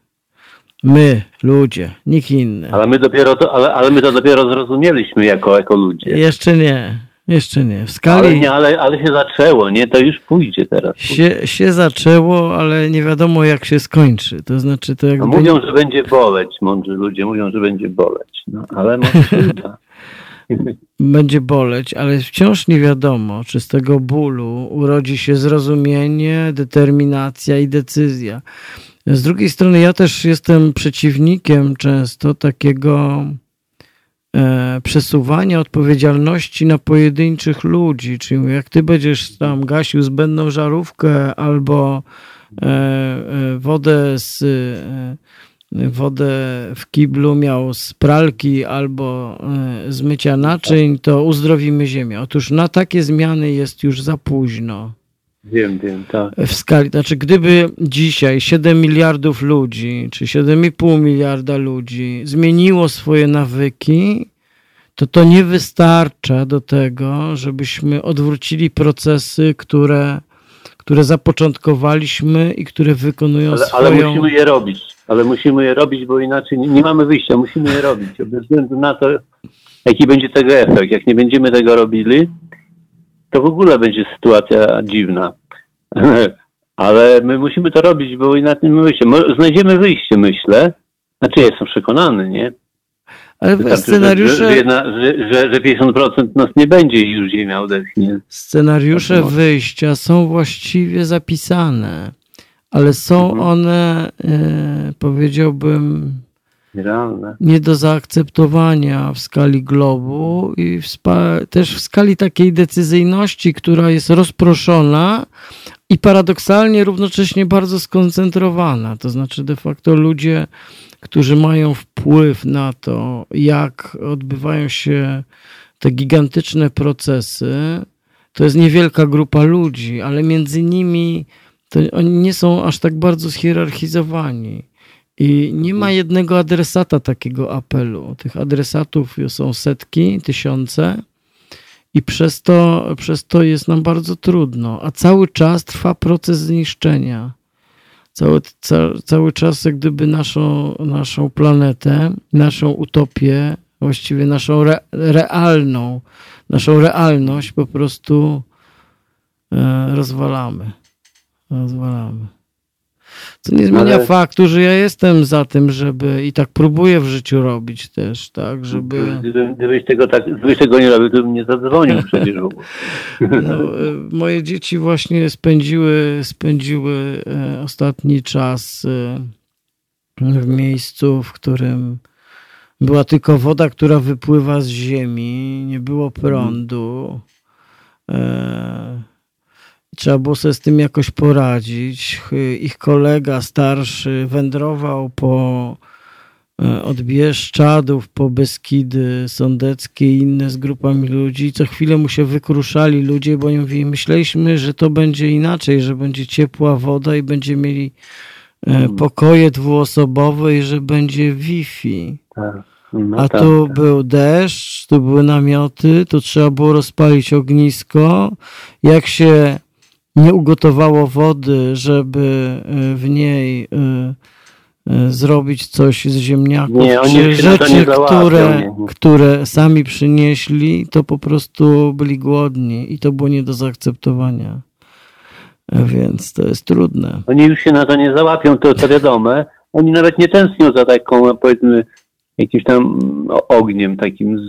My, ludzie, nikt inny. Ale my dopiero to, ale, ale my to dopiero zrozumieliśmy jako, jako ludzie. Jeszcze nie. Jeszcze nie. W Ale, skali nie, ale, ale się zaczęło, nie? To już pójdzie teraz. się, się zaczęło, ale nie wiadomo jak się skończy. To znaczy to No jakby... mówią, że będzie boleć, mądrzy ludzie mówią, że będzie boleć. No, ale może się uda. będzie boleć, ale wciąż nie wiadomo, czy z tego bólu urodzi się zrozumienie, determinacja i decyzja. Z drugiej strony, ja też jestem przeciwnikiem często takiego przesuwania odpowiedzialności na pojedynczych ludzi. Czyli jak ty będziesz tam gasił zbędną żarówkę albo e, e, wodę z. E, wodę w kiblu miał z pralki albo e, z mycia naczyń, to uzdrowimy ziemię. Otóż na takie zmiany jest już za późno. Wiem, wiem, tak. W skali, znaczy gdyby dzisiaj 7 miliardów ludzi, czy 7,5 miliarda ludzi zmieniło swoje nawyki, to to nie wystarcza do tego, żebyśmy odwrócili procesy, które, które zapoczątkowaliśmy i które wykonują Ale, swoją... ale musimy je robić. Ale musimy je robić, bo inaczej nie, nie mamy wyjścia. Musimy je robić. Bez względu na to, jaki będzie tego efekt. Jak nie będziemy tego robili, to w ogóle będzie sytuacja dziwna. Ale my musimy to robić, bo inaczej wyjścia. Mo- Znajdziemy wyjście, myślę. Znaczy, ja jestem przekonany, nie? Ale Wystarczy, scenariusze, Że, że, jedna, że, że, że 50% nas nie będzie i już ziemia odechnie. scenariusze wyjścia są właściwie zapisane, ale są Mhm. one, e, powiedziałbym, Realne. nie do zaakceptowania w skali globu i w też w skali takiej decyzyjności, która jest rozproszona i paradoksalnie równocześnie bardzo skoncentrowana. To znaczy de facto ludzie, którzy mają wpływ na to, jak odbywają się te gigantyczne procesy, to jest niewielka grupa ludzi, ale między nimi to oni nie są aż tak bardzo schierarchizowani. I nie ma jednego adresata takiego apelu. Tych adresatów są setki, tysiące, i przez to, przez to jest nam bardzo trudno. A cały czas trwa proces zniszczenia. Cały, ca, cały czas, jak gdyby naszą, naszą planetę, naszą utopię, właściwie naszą re, realną, naszą realność po prostu e, rozwalamy. Rozwalamy. Co nie zmienia Ale- faktu, że ja jestem za tym, żeby i tak próbuję w życiu robić też, tak, żeby. Gdybym, gdybyś, tego tak, gdybyś tego nie robił, to bym nie zadzwonił przecież. w ogóle. No, e, moje dzieci właśnie spędziły, spędziły e, ostatni czas e, w miejscu, w którym była tylko woda, która wypływa z ziemi, nie było prądu. E, Trzeba było sobie z tym jakoś poradzić. Ch- Ich kolega starszy wędrował po e, od Bieszczadów po Beskidy Sądeckie i inne z grupami ludzi. Co chwilę mu się wykruszali ludzie, bo oni mówili, myśleliśmy, że to będzie inaczej, że będzie ciepła woda i będziemy mieli e, pokoje dwuosobowe i że będzie Wi-Fi. Tak. No A tak. tu był deszcz, tu były namioty, tu trzeba było rozpalić ognisko. Jak się nie ugotowało wody, żeby e, w niej e, e, zrobić coś z ziemniaków, Nie, oni czy rzeczy, załapią, które, nie. które sami przynieśli, to po prostu byli głodni i to było nie do zaakceptowania. E, Więc to jest trudne. Oni już się na to nie załapią, to, to wiadome. Oni nawet nie tęsknią za taką, powiedzmy, jakimś tam ogniem takim z,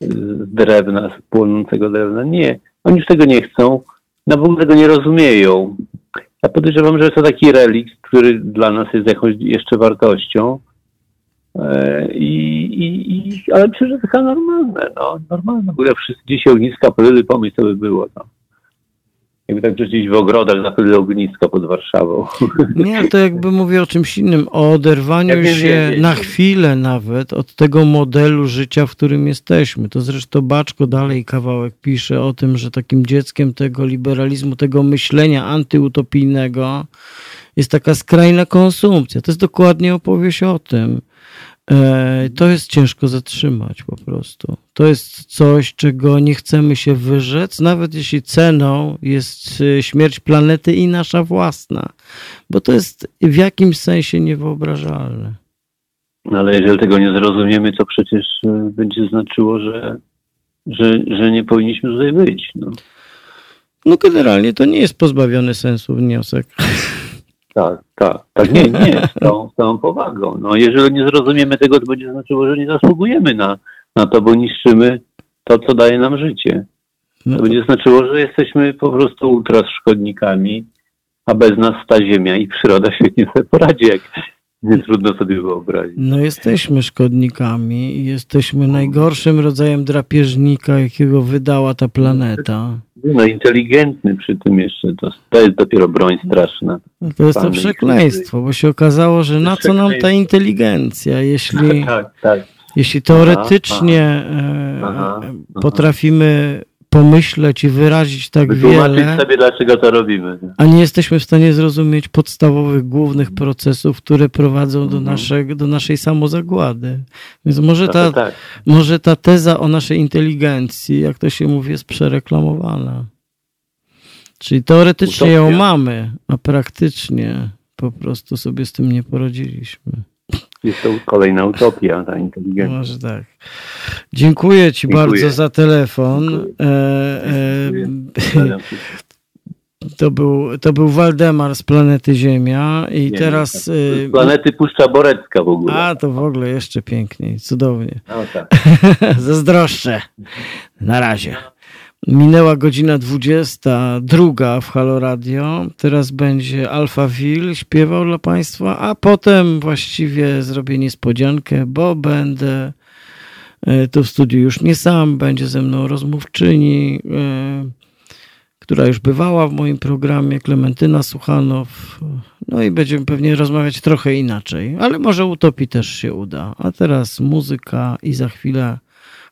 z drewna, z płonącego drewna. Nie, oni już tego nie chcą, no w ogóle tego nie rozumieją. Ja podejrzewam, że to taki relikt, który dla nas jest jakąś jeszcze wartością. E, I, i, i, ale myślę, że taka normalne, no, normalne. W ogóle wszyscy dzisiaj ogniska paliły, pomysł to by było. No. Jakby tak rzucić w ogrodach za ogniska pod Warszawą. Nie, to jakby mówię o czymś innym, o oderwaniu Ja się wiem. na chwilę nawet od tego modelu życia, w którym jesteśmy. To zresztą Baczko dalej kawałek pisze o tym, że takim dzieckiem tego liberalizmu, tego myślenia antyutopijnego jest taka skrajna konsumpcja. To jest dokładnie opowieść o tym. E, To jest ciężko zatrzymać po prostu. To jest coś, czego nie chcemy się wyrzec, nawet jeśli ceną jest y, śmierć planety i nasza własna, bo to jest w jakimś sensie niewyobrażalne. No ale jeżeli tego nie zrozumiemy, to przecież y, będzie znaczyło, że, że, że nie powinniśmy tutaj być. No. No generalnie to nie jest pozbawiony sensu wniosek. Tak, tak. Tak, nie, nie, z całą, z całą powagą. No, jeżeli nie zrozumiemy tego, to będzie znaczyło, że nie zasługujemy na, na to, bo niszczymy to, co daje nam życie. No, To będzie znaczyło, że jesteśmy po prostu ultraszkodnikami, a bez nas ta ziemia i przyroda świetnie sobie poradzi, jak nie trudno sobie wyobrazić. no jesteśmy szkodnikami i jesteśmy najgorszym rodzajem drapieżnika, jakiego wydała ta planeta. No inteligentny przy tym jeszcze, to, to jest dopiero broń straszna. No to jest to przekleństwo, bo się okazało, że na co nam ta inteligencja, jeśli, Tak, tak. jeśli teoretycznie e, aha, e, aha. potrafimy pomyśleć i wyrazić tak Wytłumaczyć wiele, sobie, dlaczego to robimy. a nie jesteśmy w stanie zrozumieć podstawowych, głównych procesów, które prowadzą do, Mhm. naszego, do naszej samozagłady. Więc może ta, tak. może ta teza o naszej inteligencji, jak to się mówi, jest przereklamowana. Czyli teoretycznie ją Utopia. mamy, a praktycznie po prostu sobie z tym nie poradziliśmy. Jest to kolejna utopia, ta inteligencja. Może tak. Dziękuję Ci Dziękuję. bardzo za telefon. Dziękuję. E, e, to, był, to był Waldemar z planety Ziemia i Nie, teraz... Z e, planety Puszcza Borecka w ogóle. A, to w ogóle jeszcze piękniej, cudownie. No tak. Zazdroszczę. Na razie. Minęła godzina 22 w Halo Radio. Teraz będzie Alfa Will śpiewał dla Państwa, a potem właściwie zrobię niespodziankę, bo będę e, tu w studiu już nie sam, będzie ze mną rozmówczyni, e, która już bywała w moim programie, Klementyna Suchanow. No i będziemy pewnie rozmawiać trochę inaczej, ale może utopii też się uda. A teraz muzyka i za chwilę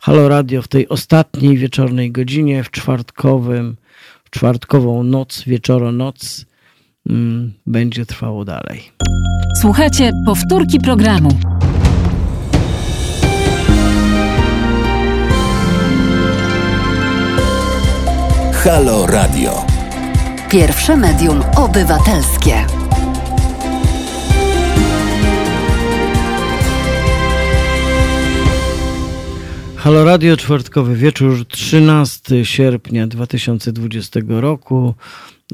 Halo Radio w tej ostatniej wieczornej godzinie, w czwartkowym, w czwartkową noc, wieczoronoc mm, będzie trwało dalej. Słuchajcie powtórki programu. Halo Radio. Pierwsze medium obywatelskie. Halo Radio, czwartkowy wieczór, 13 sierpnia 2020 roku.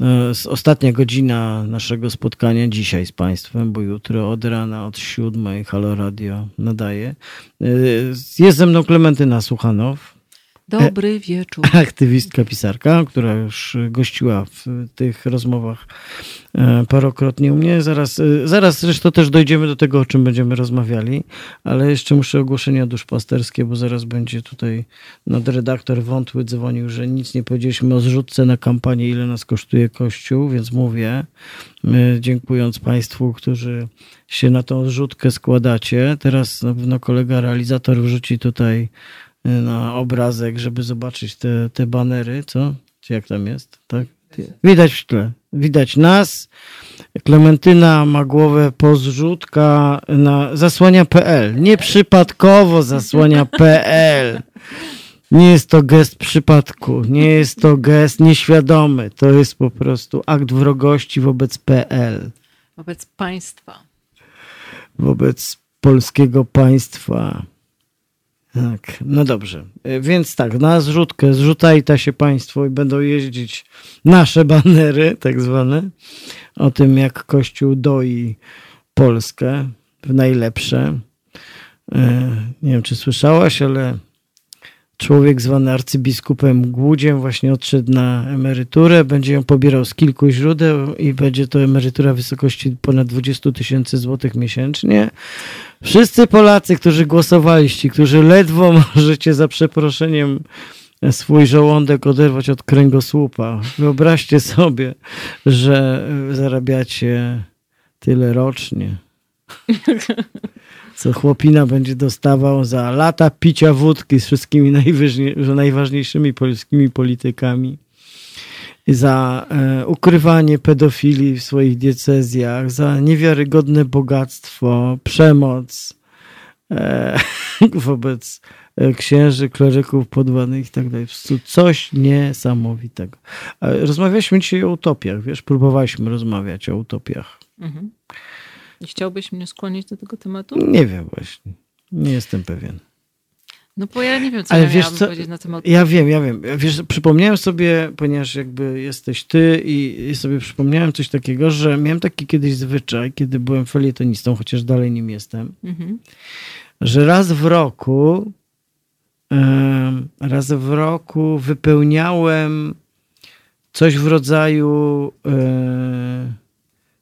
E, Ostatnia godzina naszego spotkania dzisiaj z Państwem, bo jutro od rana, od siódmej Halo Radio nadaje. E, Jest ze mną Klementyna Suchanow, Dobry wieczór. aktywistka, pisarka, która już gościła w tych rozmowach e, parokrotnie u mnie. Zaraz, e, zaraz zresztą też dojdziemy do tego, o czym będziemy rozmawiali, ale jeszcze muszę ogłoszenia duszpasterskie, bo zaraz będzie tutaj nadredaktor Wątły dzwonił, że nic nie powiedzieliśmy o zrzutce na kampanię, ile nas kosztuje Kościół, więc mówię, e, dziękując Państwu, którzy się na tą zrzutkę składacie. Teraz na pewno kolega realizator wrzuci tutaj na obrazek, żeby zobaczyć te, te banery, co? Czy jak tam jest, tak? Widać w tle. Widać nas. Klementyna ma głowę pozrzutka na zasłania.pl. Nie przypadkowo zasłania.pl. Nie jest to gest przypadku, nie jest to gest nieświadomy. To jest po prostu akt wrogości wobec PL, Wobec państwa. wobec polskiego państwa. Tak, no dobrze. E, Więc tak, na zrzutkę zrzutajta się Państwo i będą jeździć nasze banery, tak zwane, o tym, jak Kościół doi Polskę w najlepsze. E, Nie wiem, czy słyszałaś, ale człowiek zwany arcybiskupem Głudziem właśnie odszedł na emeryturę, będzie ją pobierał z kilku źródeł i będzie to emerytura w wysokości ponad 20 tysięcy złotych miesięcznie. Wszyscy Polacy, którzy głosowaliście, którzy ledwo możecie za przeproszeniem swój żołądek oderwać od kręgosłupa. Wyobraźcie sobie, że zarabiacie tyle rocznie, co chłopina będzie dostawał za lata picia wódki z wszystkimi najważniejszymi polskimi politykami. Za e, ukrywanie pedofilii w swoich diecezjach, za niewiarygodne bogactwo, przemoc e, wobec e, księży, kleryków podwładnych i tak dalej. Coś niesamowitego. E, Rozmawialiśmy dzisiaj o utopiach, wiesz, próbowaliśmy rozmawiać o utopiach. Mhm. I chciałbyś mnie skłonić do tego tematu? Nie wiem właśnie. Nie jestem pewien. No bo ja nie wiem, co Ale ja wiesz co, powiedzieć na temat Ja wiem, ja wiem. Wiesz, przypomniałem sobie, ponieważ jakby jesteś ty i, i sobie przypomniałem coś takiego, że miałem taki kiedyś zwyczaj, kiedy byłem felietonistą, chociaż dalej nim jestem, Mhm. że raz w roku raz w roku wypełniałem coś w rodzaju e,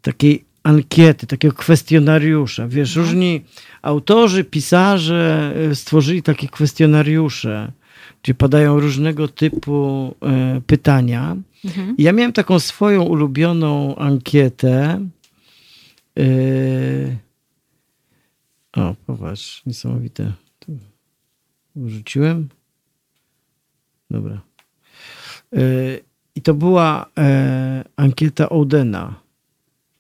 takiej ankiety, takiego kwestionariusza. Wiesz, różni autorzy, pisarze e, stworzyli takie kwestionariusze, gdzie padają różnego typu e, pytania. Mhm. Ja miałem taką swoją ulubioną ankietę. Yy... O, popatrz, niesamowite. Wrzuciłem. Dobra. I to była e, ankieta Odena,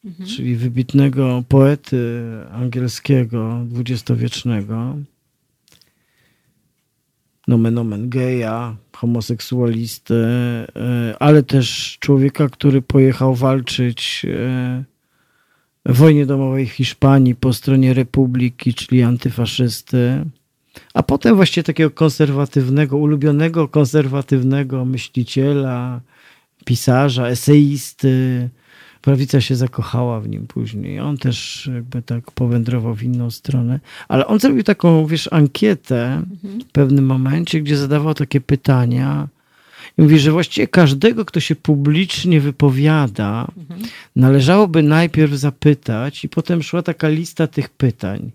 Mhm. czyli wybitnego poety angielskiego dwudziestowiecznego. Nomen omen geja, homoseksualistę, e, ale też człowieka, który pojechał walczyć e, w wojnie domowej w Hiszpanii po stronie Republiki, czyli antyfaszysty. A potem właściwie takiego konserwatywnego, ulubionego konserwatywnego myśliciela, pisarza, eseisty. Prawica się zakochała w nim później. On też jakby tak powędrował w inną stronę. Ale on zrobił taką, wiesz, ankietę w pewnym momencie, gdzie zadawał takie pytania. I mówi, że właściwie każdego, kto się publicznie wypowiada, należałoby najpierw zapytać, i potem szła taka lista tych pytań.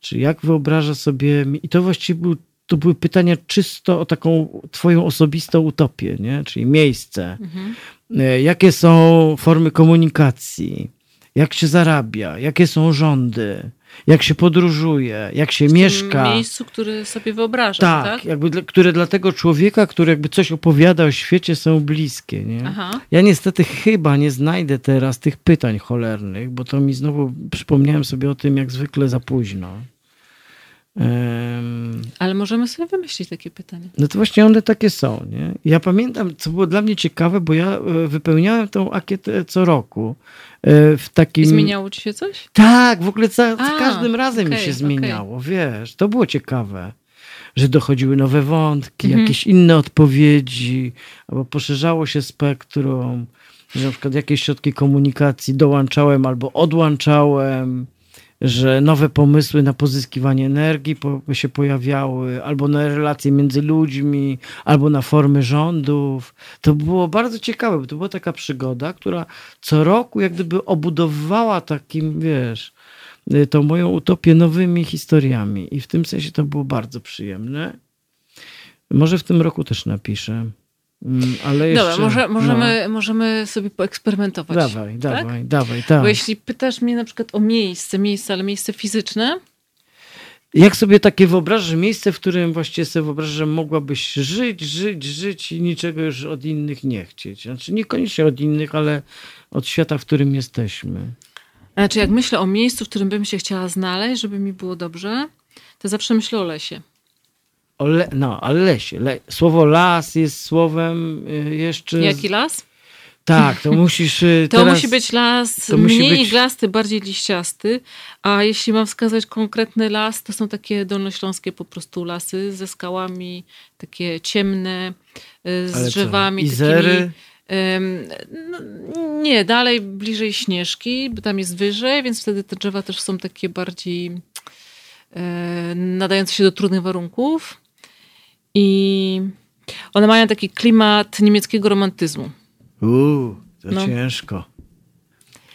Czy jak wyobraża sobie, i to właściwie był, to były pytania czysto o taką twoją osobistą utopię, nie? czyli miejsce. Mhm. E, Jakie są formy komunikacji? Jak się zarabia? Jakie są rządy? Jak się podróżuje? Jak się W mieszka? tym miejscu, które sobie wyobrażam, tak, tak? jakby które dla tego człowieka, który jakby coś opowiada o świecie, są bliskie. Nie? Aha. Ja niestety chyba nie znajdę teraz tych pytań cholernych, bo to mi znowu przypomniałem sobie o tym, jak zwykle za późno. Em, Ale możemy sobie wymyślić takie pytania. no to właśnie one takie są, nie? Ja pamiętam, co było dla mnie ciekawe, bo ja e, wypełniałem tą ankietę co roku e, w takim... I zmieniało ci się coś? Tak, w ogóle za, A, każdym razem mi okej, się zmieniało, wiesz, to było ciekawe, że dochodziły nowe wątki, Mhm. jakieś inne odpowiedzi, albo poszerzało się spektrum, że na przykład jakieś środki komunikacji dołączałem albo odłączałem, że nowe pomysły na pozyskiwanie energii po, się pojawiały, albo na relacje między ludźmi, albo na formy rządów. To było bardzo ciekawe, bo to była taka przygoda, która co roku jak gdyby obudowywała takim, wiesz, y, tą moją utopię nowymi historiami. I w tym sensie to było bardzo przyjemne. Może w tym roku też napiszę. Mm, Ale jeszcze, Dobra, może, możemy, możemy sobie poeksperymentować. No. Dawaj, tak? dawaj, dawaj, tak. Bo jeśli pytasz mnie na przykład o miejsce, miejsce, ale miejsce fizyczne, Jak sobie takie wyobrażasz miejsce, w którym właściwie sobie wyobrażasz, że mogłabyś żyć, żyć, żyć i niczego już od innych nie chcieć? Znaczy niekoniecznie od innych, ale od świata, w którym jesteśmy. znaczy jak myślę o miejscu, w którym bym się chciała znaleźć, żeby mi było dobrze, to zawsze myślę o lesie. Le, no, ale lesie. Le, słowo las jest słowem y, jeszcze... Jaki las? Tak, to musisz y, To teraz... musi być las to musi mniej być- iglasty, bardziej liściasty, a jeśli mam wskazać konkretny las, to są takie dolnośląskie po prostu lasy ze skałami, takie ciemne, y, z Ale drzewami Izery? takimi... Ym, no, nie, dalej bliżej Śnieżki, bo tam jest wyżej, więc wtedy te drzewa też są takie bardziej e, nadające się do trudnych warunków. I one mają taki klimat niemieckiego romantyzmu. Uuu, to No. ciężko.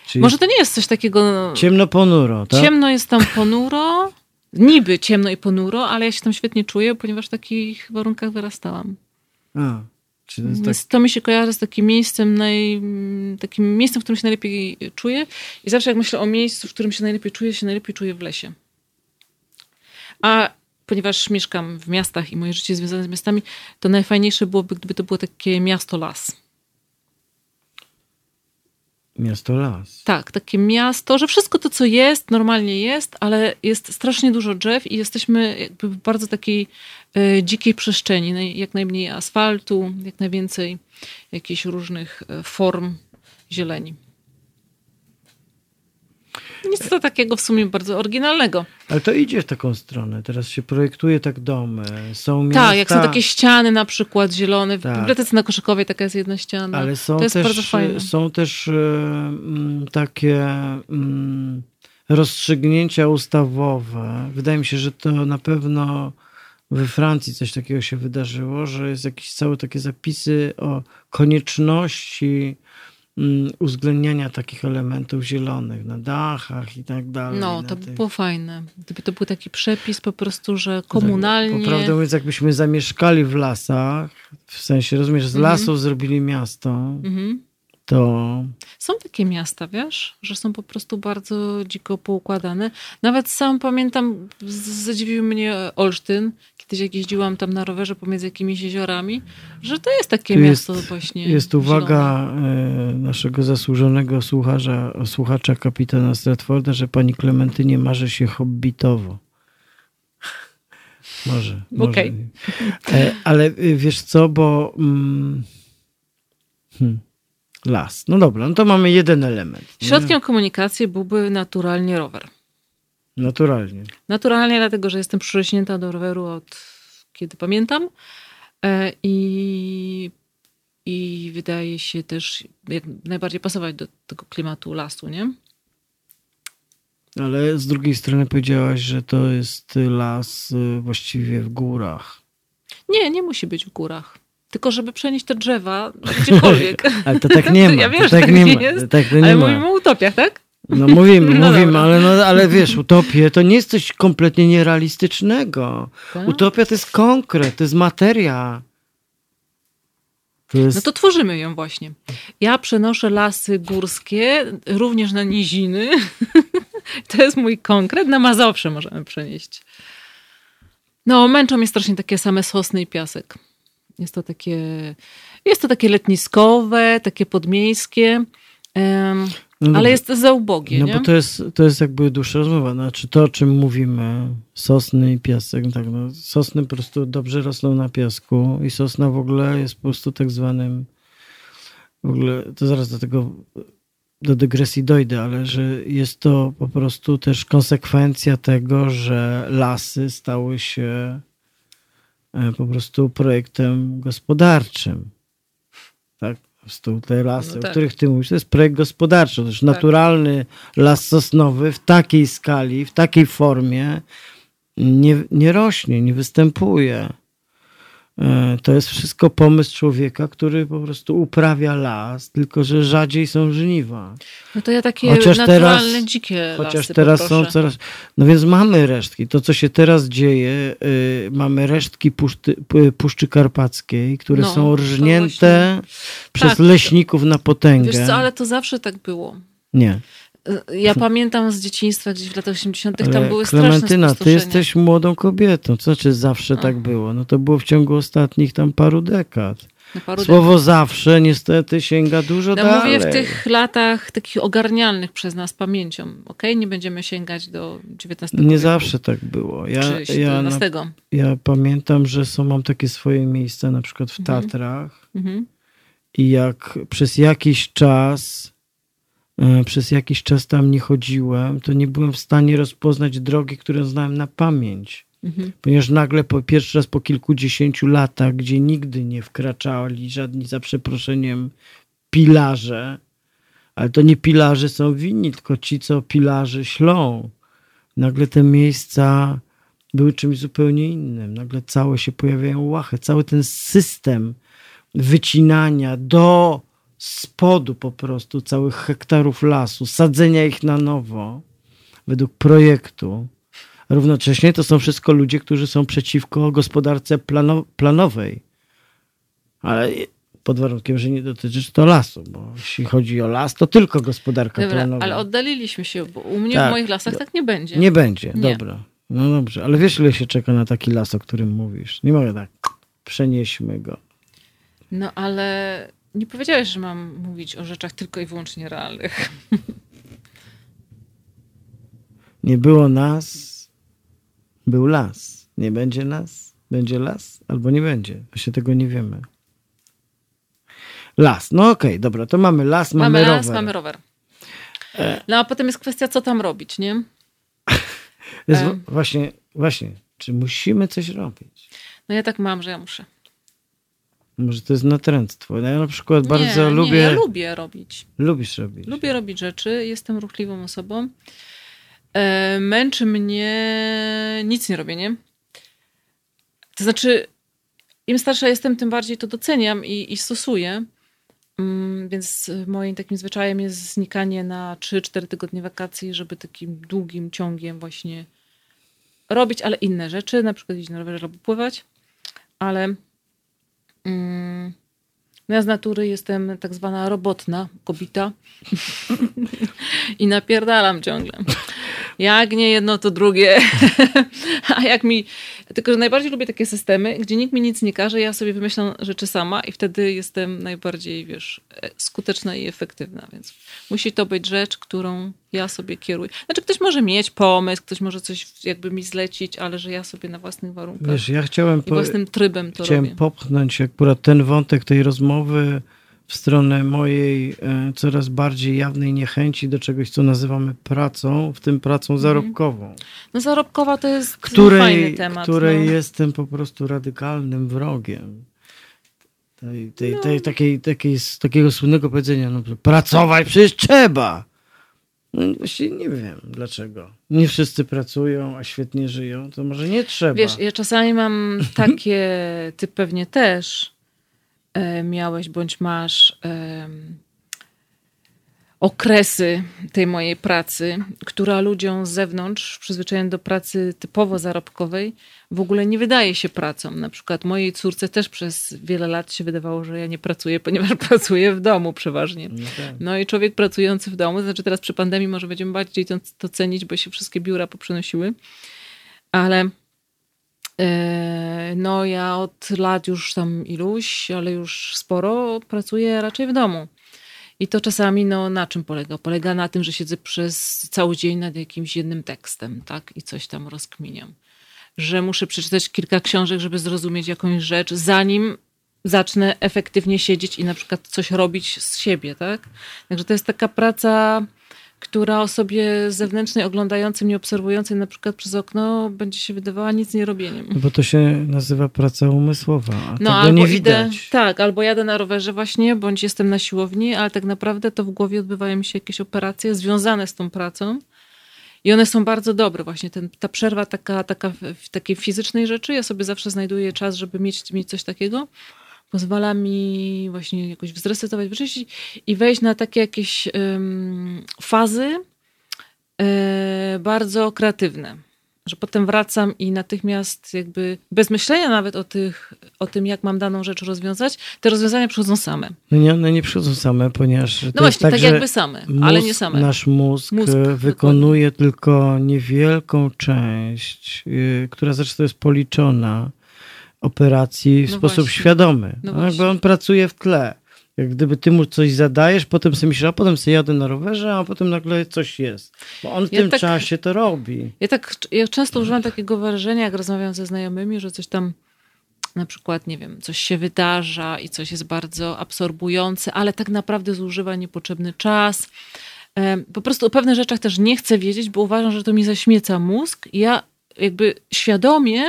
Czyli Może to nie jest coś takiego. ciemno ponuro, tak? Ciemno jest tam ponuro. Niby ciemno i ponuro, ale ja się tam świetnie czuję, ponieważ w takich warunkach wyrastałam. A, czy to jest tak... To mi się kojarzy z takim miejscem, naj, takim miejscem, w którym się najlepiej czuję. I zawsze jak myślę o miejscu, w którym się najlepiej czuję, się najlepiej czuję w lesie. A ponieważ mieszkam w miastach i moje życie jest związane z miastami, to najfajniejsze byłoby, gdyby to było takie miasto-las. Miasto las. Tak, takie miasto, że wszystko to, co jest, normalnie jest, ale jest strasznie dużo drzew i jesteśmy jakby w bardzo takiej e, dzikiej przestrzeni. Jak najmniej asfaltu, jak najwięcej jakichś różnych e, form zieleni. Nic to takiego w sumie bardzo oryginalnego. Ale to idzie w taką stronę. Teraz się projektuje tak domy. Są miasta... Tak, jak są takie ściany na przykład zielone. W Tak. bibliotece na Koszykowej taka jest jedna ściana. Ale są to jest też, bardzo fajne. są też e, mm, takie mm, rozstrzygnięcia ustawowe. Wydaje mi się, że to na pewno we Francji coś takiego się wydarzyło, że jest jakieś całe takie zapisy o konieczności uwzględniania takich elementów zielonych na dachach i tak dalej. No, to by tych- było fajne. Gdyby to był taki przepis po prostu, że komunalnie... Po prawdę mówiąc, jakbyśmy zamieszkali w lasach, w sensie, rozumiesz, z Mhm. lasów zrobili miasto, Mhm. to Są takie miasta, wiesz, że są po prostu bardzo dziko poukładane. Nawet sam pamiętam, zadziwił mnie Olsztyn, kiedyś jak jeździłam tam na rowerze pomiędzy jakimiś jeziorami, że to jest takie Tu miasto jest- właśnie jest uwaga zielone. e, naszego zasłużonego słuchacza, słuchacza kapitana Stratforda, że pani Klementynie marzy się hobbitowo. Może. może. Okej. E, Ale y, wiesz co, bo mm, hmm, las. No dobra, no to mamy jeden element. nie? Środkiem komunikacji byłby naturalnie rower. Naturalnie. Naturalnie, dlatego że jestem przyrośnięta do roweru od kiedy pamiętam. E, I, I wydaje się też jak najbardziej pasować do tego klimatu lasu, nie? Ale z drugiej strony powiedziałaś, że to jest las y, właściwie w górach. Nie, nie musi być w górach. Tylko żeby przenieść te drzewa gdziekolwiek. Ale to tak nie ma. Ja wiem, to tak tak nie nie ma. jest, tak to nie Ale ma. mówimy o utopiach, tak? No mówimy, No mówimy, dobra. ale, no, ale wiesz, utopie to nie jest coś kompletnie nierealistycznego. Tak? Utopia to jest konkret, to jest materia. To jest... No to tworzymy ją właśnie. Ja przenoszę lasy górskie, również na niziny. To jest mój konkret. Na Mazowsze możemy przenieść. No, męczą mnie strasznie takie same sosny i piasek. Jest to takie, jest to takie letniskowe, takie podmiejskie, no ale jest za ubogie, No nie? bo to jest, to jest jakby dłuższa rozmowa. Znaczy to, o czym mówimy, sosny i piasek, no tak, no, sosny po prostu dobrze rosną na piasku i sosna w ogóle jest po prostu tak zwanym, w ogóle, to zaraz do tego, do dygresji dojdę, ale że jest to po prostu też konsekwencja tego, że lasy stały się e, po prostu projektem gospodarczym. Tak? Prostu te lasy, No o tak. których ty mówisz, to jest projekt gospodarczy. To już naturalny las sosnowy w takiej skali, w takiej formie nie, nie rośnie, nie występuje. E, To jest wszystko pomysł człowieka, który po prostu uprawia las, tylko że rzadziej są żniwa. No to ja takie Chociaż naturalne, teraz- dzikie Chociaż lasy teraz są poproszę. coraz. No więc mamy resztki. To, co się teraz dzieje, y, mamy resztki puszty, Puszczy Karpackiej, które No, są rżnięte przez Tak. leśników na potęgę. Wiesz co, ale to zawsze tak było. Nie. Ja pamiętam z dzieciństwa, gdzieś w latach 80. tam Ale były straszne Klementyna, ty jesteś młodą kobietą. Co znaczy zawsze A. tak było? No to było w ciągu ostatnich tam paru dekad. Słowo zawsze niestety sięga dużo Ja dalej. mówię w tych latach takich ogarnialnych przez nas pamięcią, okej? Nie będziemy sięgać do XIX Nie wieku, zawsze tak było. Ja, ja, na, ja pamiętam, że są, mam takie swoje miejsca, na przykład w Mhm. Tatrach. Mhm. I jak przez jakiś czas, przez jakiś czas tam nie chodziłem, to nie byłem w stanie rozpoznać drogi, które znałem na pamięć. Mhm. Ponieważ nagle po pierwszy raz po kilkudziesięciu latach, gdzie nigdy nie wkraczali żadni, za przeproszeniem, pilarze, ale to nie pilarze są winni, tylko ci, co pilarze ślą. Nagle te miejsca były czymś zupełnie innym. Nagle całe się pojawiają łachy. Cały ten system wycinania do spodu po prostu całych hektarów lasu, sadzenia ich na nowo według projektu. Równocześnie to są wszystko ludzie, którzy są przeciwko gospodarce plano- planowej. Ale pod warunkiem, że nie dotyczy to lasu, bo jeśli chodzi o las, to tylko gospodarka Dobra, planowa. ale oddaliliśmy się, bo u mnie Tak. w moich lasach tak nie będzie. Nie będzie, Nie. dobra. No dobrze, ale wiesz, ile się czeka na taki las, o którym mówisz? Nie mogę tak. Przenieśmy go. No ale nie powiedziałeś, że mam mówić o rzeczach tylko i wyłącznie realnych. Nie było nas, był las. Nie będzie nas, będzie las, albo nie będzie. Właśnie tego nie wiemy. Las. No okej, dobra, to mamy las, mamy, Mamy rower. las, mamy rower. No a potem jest kwestia, co tam robić, nie? Jest E. właśnie, właśnie, czy musimy coś robić? No ja tak mam, że ja muszę. Może to jest natręctwo. No Ja na przykład bardzo nie, lubię... Nie, ja lubię robić. Lubisz robić. Lubię robić rzeczy, jestem ruchliwą osobą. E, męczy mnie nic nie robienie. To znaczy, im starsza jestem, tym bardziej to doceniam i, i stosuję. Mm, Więc moim takim zwyczajem jest znikanie na 3-4 tygodnie wakacji, żeby takim długim ciągiem właśnie robić, ale inne rzeczy, na przykład iść na rowerze albo pływać. Ale mm, ja z natury jestem tak zwana robotna kobita i napierdalam ciągle. Jak nie jedno, to drugie. A jak mi. Tylko, że najbardziej lubię takie systemy, gdzie nikt mi nic nie każe, ja sobie wymyślam rzeczy sama i wtedy jestem najbardziej, wiesz, e, skuteczna i efektywna. Więc musi to być rzecz, którą ja sobie kieruję. Znaczy, ktoś może mieć pomysł, ktoś może coś jakby mi zlecić, ale że ja sobie na własnych warunkach Wiesz, ja chciałem, po, własnym trybem to chciałem robię. popchnąć akurat ten wątek tej rozmowy w stronę mojej e, coraz bardziej jawnej niechęci do czegoś, co nazywamy pracą, w tym pracą zarobkową, No zarobkowa to jest której, fajny temat. której no. jestem po prostu radykalnym wrogiem. Tej, tej, No. tej, takiej, takiej, takiego słynnego powiedzenia, no, pracować przecież trzeba. No, właściwie nie wiem dlaczego. Nie wszyscy pracują, a świetnie żyją, to może nie trzeba. Wiesz, ja czasami mam takie, ty pewnie też e, miałeś bądź masz em, okresy tej mojej pracy, która ludziom z zewnątrz, przyzwyczajonym do pracy typowo zarobkowej, w ogóle nie wydaje się pracą. Na przykład mojej córce też przez wiele lat się wydawało, że ja nie pracuję, ponieważ pracuję w domu przeważnie. No tak. No i człowiek pracujący w domu, to znaczy teraz przy pandemii może będziemy bardziej to, to cenić, bo się wszystkie biura poprzenosiły, ale e, no ja od lat już tam iluś, ale już sporo pracuję raczej w domu. I to czasami no, na czym polega? Polega na tym, że siedzę przez cały dzień nad jakimś jednym tekstem, tak? I coś tam rozkminiam. Że muszę przeczytać kilka książek, żeby zrozumieć jakąś rzecz, zanim zacznę efektywnie siedzieć i na przykład coś robić z siebie, tak? Także to jest taka praca, która osobie zewnętrznej, oglądającej mnie, obserwującej na przykład przez okno, będzie się wydawała nic nie robieniem. Bo to się nazywa praca umysłowa, a No albo nie idę, widać. tak, albo jadę na rowerze właśnie, bądź jestem na siłowni, ale tak naprawdę to w głowie odbywają mi się jakieś operacje związane z tą pracą. I one są bardzo dobre. Właśnie ten, ta przerwa taka, taka w, takiej fizycznej rzeczy, ja sobie zawsze znajduję czas, żeby mieć, mieć coś takiego. Pozwala mi właśnie jakoś zresetować, wyczyścić i wejść na takie jakieś ym, fazy e, bardzo kreatywne. Że potem wracam i natychmiast jakby bez myślenia nawet o, tych, o tym, jak mam daną rzecz rozwiązać, te rozwiązania przychodzą same. No nie, one nie przychodzą same, ponieważ No właśnie, tak, tak jakby same, ale nie mózg- same. Nasz mózg, Mózg, e, wykonuje tylko niewielką część, y, która zresztą jest policzona operacji w No sposób właśnie. świadomy. No No on pracuje w tle. Jak gdyby ty mu coś zadajesz, potem sobie myślisz, a potem sobie jadę na rowerze, a potem nagle coś jest. Bo on w Ja tym tak- czasie to robi. Ja tak ja często używam takiego wyrażenia, jak rozmawiam ze znajomymi, że coś tam na przykład, nie wiem, coś się wydarza i coś jest bardzo absorbujące, ale tak naprawdę zużywa niepotrzebny czas. Po prostu o pewnych rzeczach też nie chcę wiedzieć, bo uważam, że to mi zaśmieca mózg. I ja jakby świadomie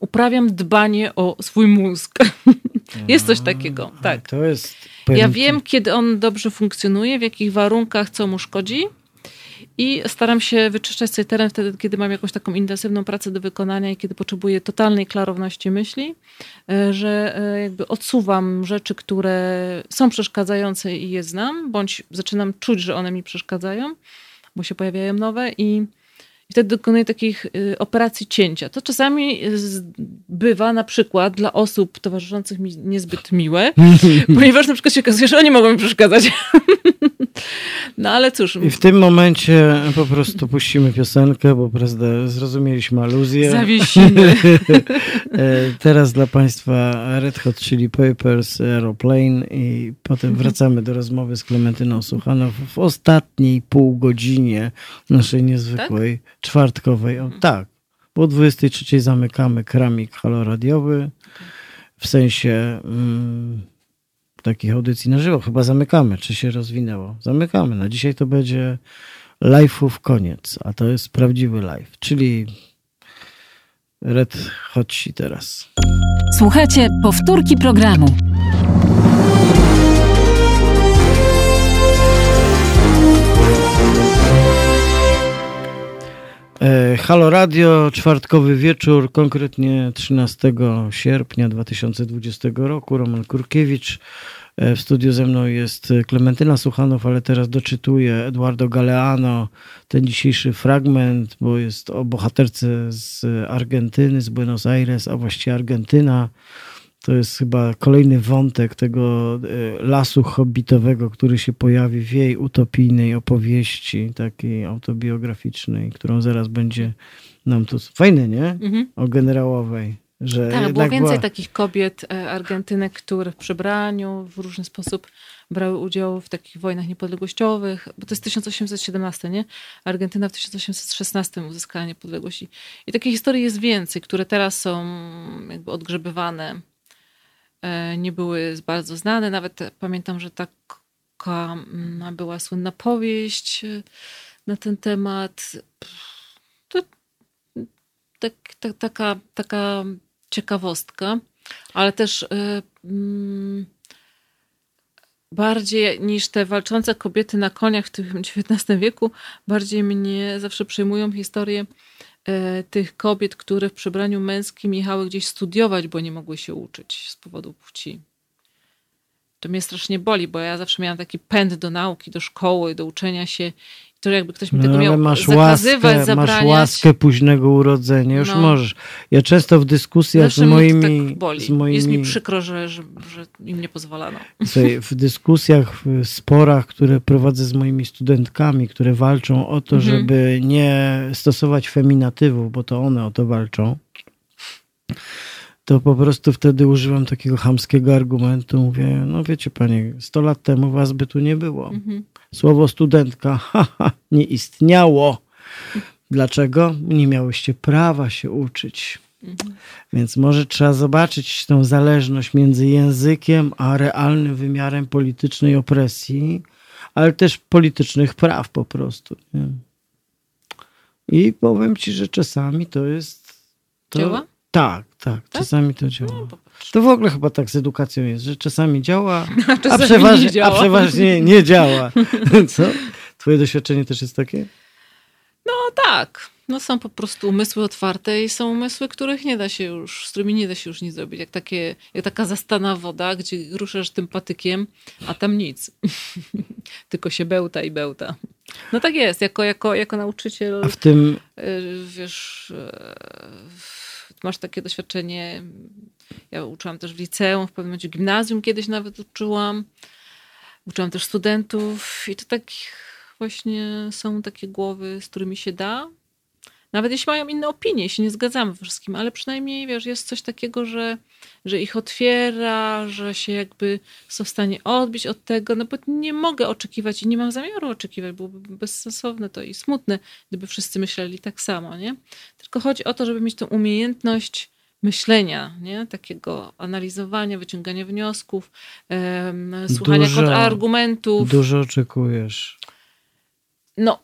uprawiam dbanie o swój mózg. jest coś takiego, tak. To jest... Ja wiem, kiedy on dobrze funkcjonuje, w jakich warunkach, co mu szkodzi. I staram się wyczyszczać sobie teren wtedy, kiedy mam jakąś taką intensywną pracę do wykonania i kiedy potrzebuję totalnej klarowności myśli, e, że e, jakby odsuwam rzeczy, które są przeszkadzające i je znam, bądź zaczynam czuć, że one mi przeszkadzają, bo się pojawiają nowe i, i wtedy dokonuję takich y, operacji cięcia. To czasami z- bywa na przykład dla osób towarzyszących mi niezbyt miłe, ponieważ na przykład się okazuje, że oni mogą mi przeszkadzać. no ale cóż, I w tym momencie po prostu puścimy piosenkę, bo prawda, zrozumieliśmy aluzję. zawiesimy. E, Teraz dla Państwa Red Hot Chili Peppers, Aeroplane i potem wracamy do rozmowy z Klementyną Suchanow w ostatniej pół godzinie naszej niezwykłej czwartkowej. O, tak, bo o 23 zamykamy kramik haloradiowy w sensie mm, takich audycji na żywo. Chyba zamykamy, czy się rozwinęło? Zamykamy. Na dzisiaj to będzie live'ów koniec, a to jest prawdziwy live, czyli Red Hotsi teraz. Słuchajcie, powtórki programu. Halo Radio, czwartkowy wieczór, konkretnie 13 sierpnia 2020 roku. Roman Kurkiewicz. E, W studiu ze mną jest Klementyna Suchanow, ale teraz doczytuję Eduardo Galeano, ten dzisiejszy fragment, bo jest o bohaterce z Argentyny, z Buenos Aires, a właściwie Argentyna. To jest chyba kolejny wątek tego e, lasu hobbitowego, który się pojawi w jej utopijnej opowieści, takiej autobiograficznej, którą zaraz będzie nam tu. Fajne, nie? Mhm. O generałowej. Że Tak, było więcej była- takich kobiet e, Argentynek, które w przebraniu w różny sposób brały udział w takich wojnach niepodległościowych, bo to jest 1817, nie? Argentyna w 1816 uzyskała niepodległość. I, i takich historii jest więcej, które teraz są jakby odgrzebywane. E, Nie były bardzo znane. Nawet e, pamiętam, że taka mm, była słynna powieść e, na ten temat. To tak, tak, taka, taka ciekawostka, ale też y, mm, bardziej niż te walczące kobiety na koniach w tym XIX wieku, bardziej mnie zawsze przejmują historie tych kobiet, które w przebraniu męskim jechały gdzieś studiować, bo nie mogły się uczyć z powodu płci. To mnie strasznie boli, bo ja zawsze miałam taki pęd do nauki, do szkoły, do uczenia się. To jakby ktoś mi tego No, ale miał masz zakazywać, łaskę, masz zabraniać. łaskę późnego urodzenia, już No. możesz. Ja często w dyskusjach Zawsze z moimi, tak boli. z moimi Jest mi przykro, że, że, że im nie pozwalano. Słuchaj, w dyskusjach, w sporach, które prowadzę z moimi studentkami, które walczą o to, Mhm. żeby nie stosować feminatywów, bo to one o to walczą, to po prostu wtedy używam takiego chamskiego argumentu. Mówię, no wiecie panie, 100 lat temu was by tu nie było. Mhm. Słowo studentka haha, nie istniało. Dlaczego? Nie miałyście prawa się uczyć. Mhm. Więc może trzeba zobaczyć tą zależność między językiem a realnym wymiarem politycznej opresji, ale też politycznych praw po prostu. Nie? I powiem ci, że czasami to jest. To, Działa? Tak, tak, czasami to działa. No. To w ogóle chyba tak z edukacją jest, że czasami działa, a, czasami przeważnie, nie działa. a przeważnie nie działa. Co? Twoje doświadczenie też jest takie? No tak. No są po prostu umysły otwarte i są umysły, których nie da się już, z którymi nie da się już nic zrobić. Jak, takie, jak taka zastana woda, gdzie ruszasz tym patykiem, a tam nic. Tylko się bełta i bełta. No tak jest, jako, jako, jako nauczyciel, A w tym y, wiesz, y, masz takie doświadczenie. Ja uczyłam też w liceum, w pewnym momencie gimnazjum kiedyś nawet uczyłam. Uczyłam też studentów i to tak właśnie są takie głowy, z którymi się da. Nawet jeśli mają inne opinie, się nie zgadzamy we wszystkim, ale przynajmniej wiesz, jest coś takiego, że, że ich otwiera, że się jakby są w stanie odbić od tego, no bo nie mogę oczekiwać i nie mam zamiaru oczekiwać, byłoby bezsensowne to i smutne, gdyby wszyscy myśleli tak samo, nie? Tylko chodzi o to, żeby mieć tą umiejętność myślenia, nie? takiego analizowania, wyciągania wniosków, słuchania Dużo- kontrargumentów. dużo oczekujesz. No,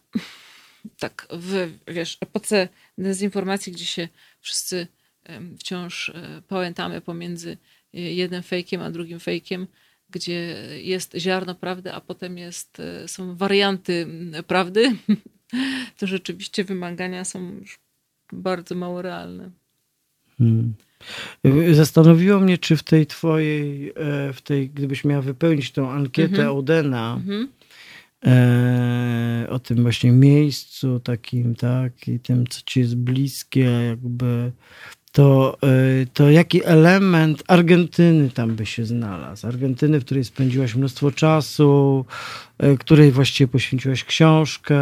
tak, w wiesz, epoce dezinformacji, gdzie się wszyscy wciąż e, pałętamy pomiędzy e, jednym fejkiem a drugim fejkiem, gdzie jest ziarno prawdy, a potem jest, e, są warianty prawdy, to rzeczywiście wymagania są już bardzo mało realne. Hmm. Zastanowiło mnie, czy w tej twojej, w tej, gdybyś miała wypełnić tą ankietę Mhm. Odena, Mhm. E, o tym właśnie miejscu takim, tak, i tym, co ci jest bliskie, jakby to, e, to jaki element Argentyny tam by się znalazł? Argentyny, w której spędziłaś mnóstwo czasu, e, której właściwie poświęciłaś książkę.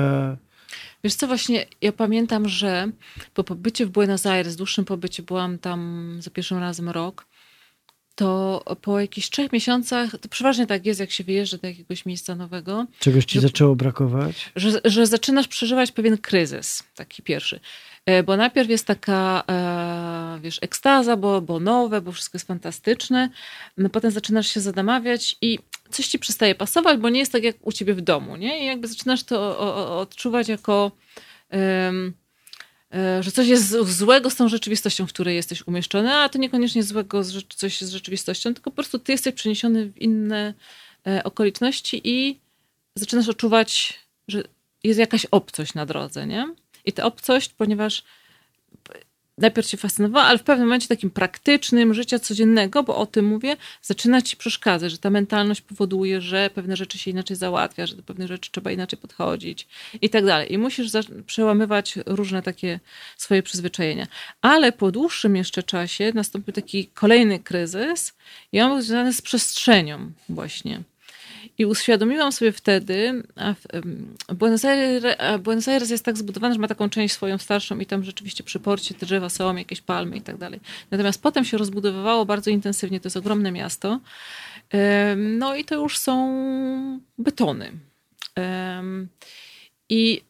Wiesz co, właśnie ja pamiętam, że po pobycie w Buenos Aires, dłuższym pobycie, byłam tam za pierwszym razem rok, to po jakichś trzech miesiącach, to przeważnie tak jest, jak się wyjeżdża do jakiegoś miejsca nowego. Czegoś ci że, zaczęło brakować? Że, że zaczynasz przeżywać pewien kryzys, taki pierwszy. E, bo najpierw jest taka, e, wiesz, ekstaza, bo, bo nowe, bo wszystko jest fantastyczne. No potem zaczynasz się zadamawiać i coś ci przestaje pasować, bo nie jest tak jak u ciebie w domu, nie? I jakby zaczynasz to odczuwać jako... Um, że coś jest złego z tą rzeczywistością, w której jesteś umieszczony, a to niekoniecznie złego coś z rzeczywistością, tylko po prostu ty jesteś przeniesiony w inne okoliczności i zaczynasz odczuwać, że jest jakaś obcość na drodze, nie? I ta obcość, ponieważ najpierw się fascynowała, ale w pewnym momencie takim praktycznym, życia codziennego, bo o tym mówię, zaczyna ci przeszkadzać, że ta mentalność powoduje, że pewne rzeczy się inaczej załatwia, że do pewnych rzeczy trzeba inaczej podchodzić i tak dalej. I musisz przełamywać różne takie swoje przyzwyczajenia. Ale po dłuższym jeszcze czasie nastąpił taki kolejny kryzys i on był związany z przestrzenią właśnie. I uświadomiłam sobie wtedy, a Buenos Aires, Buenos Aires jest tak zbudowany, że ma taką część swoją starszą i tam rzeczywiście przy porcie drzewa są, jakieś palmy i tak dalej. Natomiast potem się rozbudowywało bardzo intensywnie, to jest ogromne miasto. No i to już są betony. I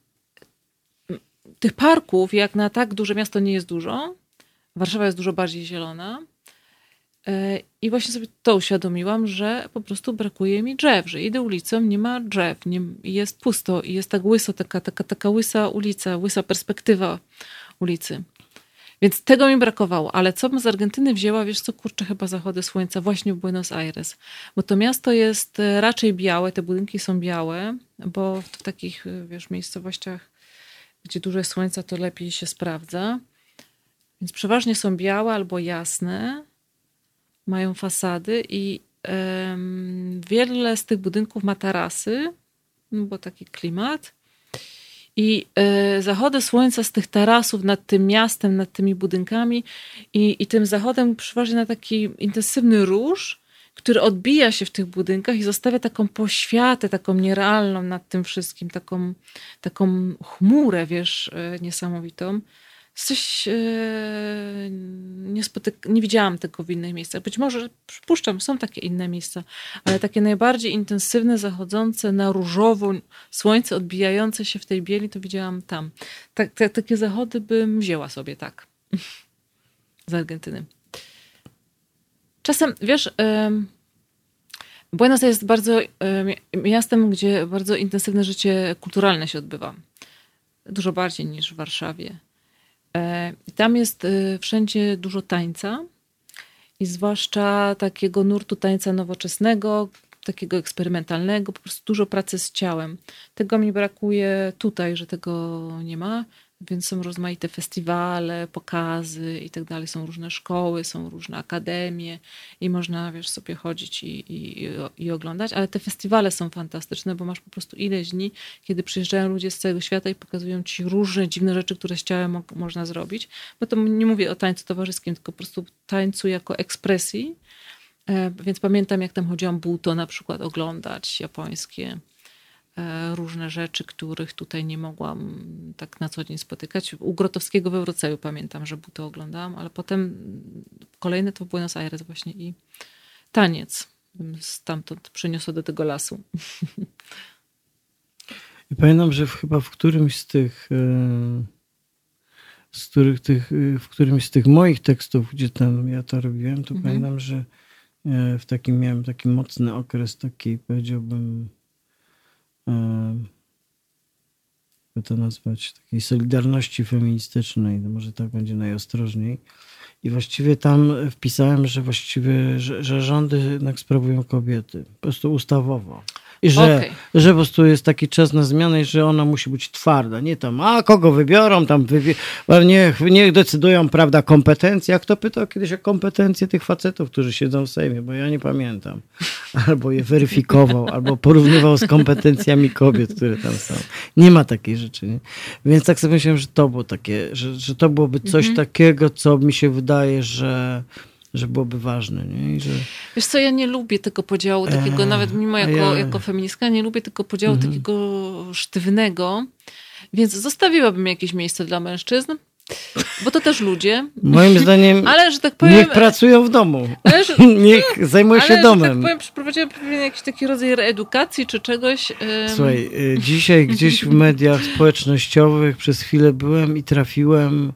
tych parków, jak na tak duże miasto nie jest dużo, Warszawa jest dużo bardziej zielona, I właśnie sobie to uświadomiłam, że po prostu brakuje mi drzew, że idę ulicą, nie ma drzew, nie, jest pusto i jest tak łyso, taka, taka, taka łysa ulica, łysa perspektywa ulicy. Więc tego mi brakowało, ale co bym z Argentyny wzięła, wiesz co, kurczę, chyba zachody słońca właśnie w Buenos Aires, bo to miasto jest e, raczej białe, te budynki są białe, bo w takich, e, wiesz, miejscowościach, gdzie dużo jest słońca, to lepiej się sprawdza. Więc przeważnie są białe albo jasne, mają fasady i wiele z tych budynków ma tarasy, no bo taki klimat. I e, zachody słońca z tych tarasów nad tym miastem, nad tymi budynkami i, i tym zachodem przeważnie na taki intensywny róż, który odbija się w tych budynkach i zostawia taką poświatę, taką nierealną nad tym wszystkim, taką, taką chmurę, wiesz, e, niesamowitą coś e, nie, spotyk- nie widziałam tego w innych miejscach. Być może, przypuszczam, są takie inne miejsca, ale takie najbardziej intensywne, zachodzące na różowo, słońce odbijające się w tej bieli, to widziałam tam. Tak, te, takie zachody bym wzięła sobie, tak. Z Argentyny. Czasem, wiesz, Buenos Aires jest bardzo miastem, gdzie bardzo intensywne życie kulturalne się odbywa. Dużo bardziej niż w Warszawie. E, tam jest e, wszędzie dużo tańca i zwłaszcza takiego nurtu tańca nowoczesnego, takiego eksperymentalnego, po prostu dużo pracy z ciałem. Tego mi brakuje tutaj, że tego nie ma. Więc są rozmaite festiwale, pokazy i tak dalej. Są różne szkoły, są różne akademie i można, wiesz, sobie chodzić i, i, i oglądać. Ale te festiwale są fantastyczne, bo masz po prostu ileś dni, kiedy przyjeżdżają ludzie z całego świata i pokazują ci różne dziwne rzeczy, które z ciałem mo można zrobić. Bo to nie mówię o tańcu towarzyskim, tylko po prostu tańcu jako ekspresji. E, więc pamiętam, jak tam chodziłam buto na przykład oglądać japońskie różne rzeczy, których tutaj nie mogłam tak na co dzień spotykać. U Grotowskiego we Wrocławiu pamiętam, że to oglądałam, ale potem kolejne to w Buenos Aires właśnie i taniec stamtąd przyniosła do tego lasu. I pamiętam, że w, chyba w którymś z tych e, z których tych, w którymś z tych moich tekstów, gdzie tam ja to robiłem, to mhm. pamiętam, że e, w takim miałem taki mocny okres taki, powiedziałbym, by to nazwać, takiej solidarności feministycznej, no może tak będzie najostrożniej. I właściwie tam wpisałem, że właściwie, że, że rządy jednak sprawują kobiety, po prostu ustawowo. I że, okay. że po prostu jest taki czas na zmianę i że ona musi być twarda. Nie tam, a kogo wybiorą, tam wybi niech, niech decydują, prawda, kompetencje. A kto pytał kiedyś o kompetencje tych facetów, którzy siedzą w Sejmie, bo ja nie pamiętam. albo je weryfikował, albo porównywał z kompetencjami kobiet, które tam są. Nie ma takiej rzeczy. Nie? Więc tak sobie myślałem, że to było takie, że, że to byłoby coś Mhm. takiego, co mi się wydaje, że, że byłoby ważne. Nie? I że, Wiesz co, ja nie lubię tego podziału takiego, Eee, nawet mimo jako, ja- jako feministka, nie lubię tego podziału Mhm. takiego sztywnego, więc zostawiłabym jakieś miejsce dla mężczyzn, bo to też ludzie. moim zdaniem Ale, że tak powiem... niech pracują w domu. ale, że, Niech zajmują ale, się że domem. tak powiem, przeprowadziłem pewien jakiś taki rodzaj reedukacji czy czegoś. Słuchaj, y, dzisiaj gdzieś w mediach społecznościowych przez chwilę byłem i trafiłem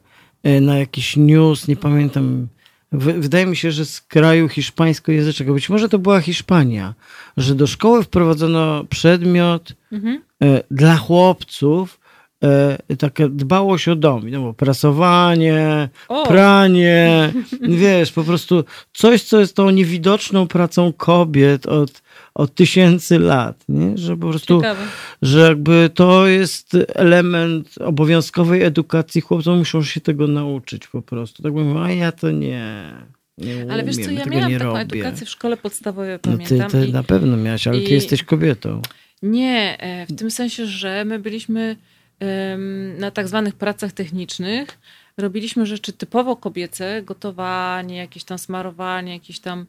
y, na jakiś news, nie pamiętam. Wydaje mi się, że z kraju hiszpańskojęzycznego, być może to była Hiszpania, że do szkoły wprowadzono przedmiot Mhm. e, dla chłopców, e, taka dbałość o dom, no, bo prasowanie, O. pranie, wiesz, po prostu coś, co jest tą niewidoczną pracą kobiet od, od tysięcy lat, nie? że po prostu, Ciekawe. że jakby to jest element obowiązkowej edukacji, chłopców muszą się tego nauczyć po prostu. Tak mówię, a ja to nie, nie Ale wiesz co, ja miałam taką robię. edukację w szkole podstawowej, No ty, pamiętam. ty i- na pewno miałaś, ale ty i- jesteś kobietą. Nie, e, w tym sensie, że my byliśmy em, na tak zwanych pracach technicznych. Robiliśmy rzeczy typowo kobiece, gotowanie, jakieś tam smarowanie, jakieś tam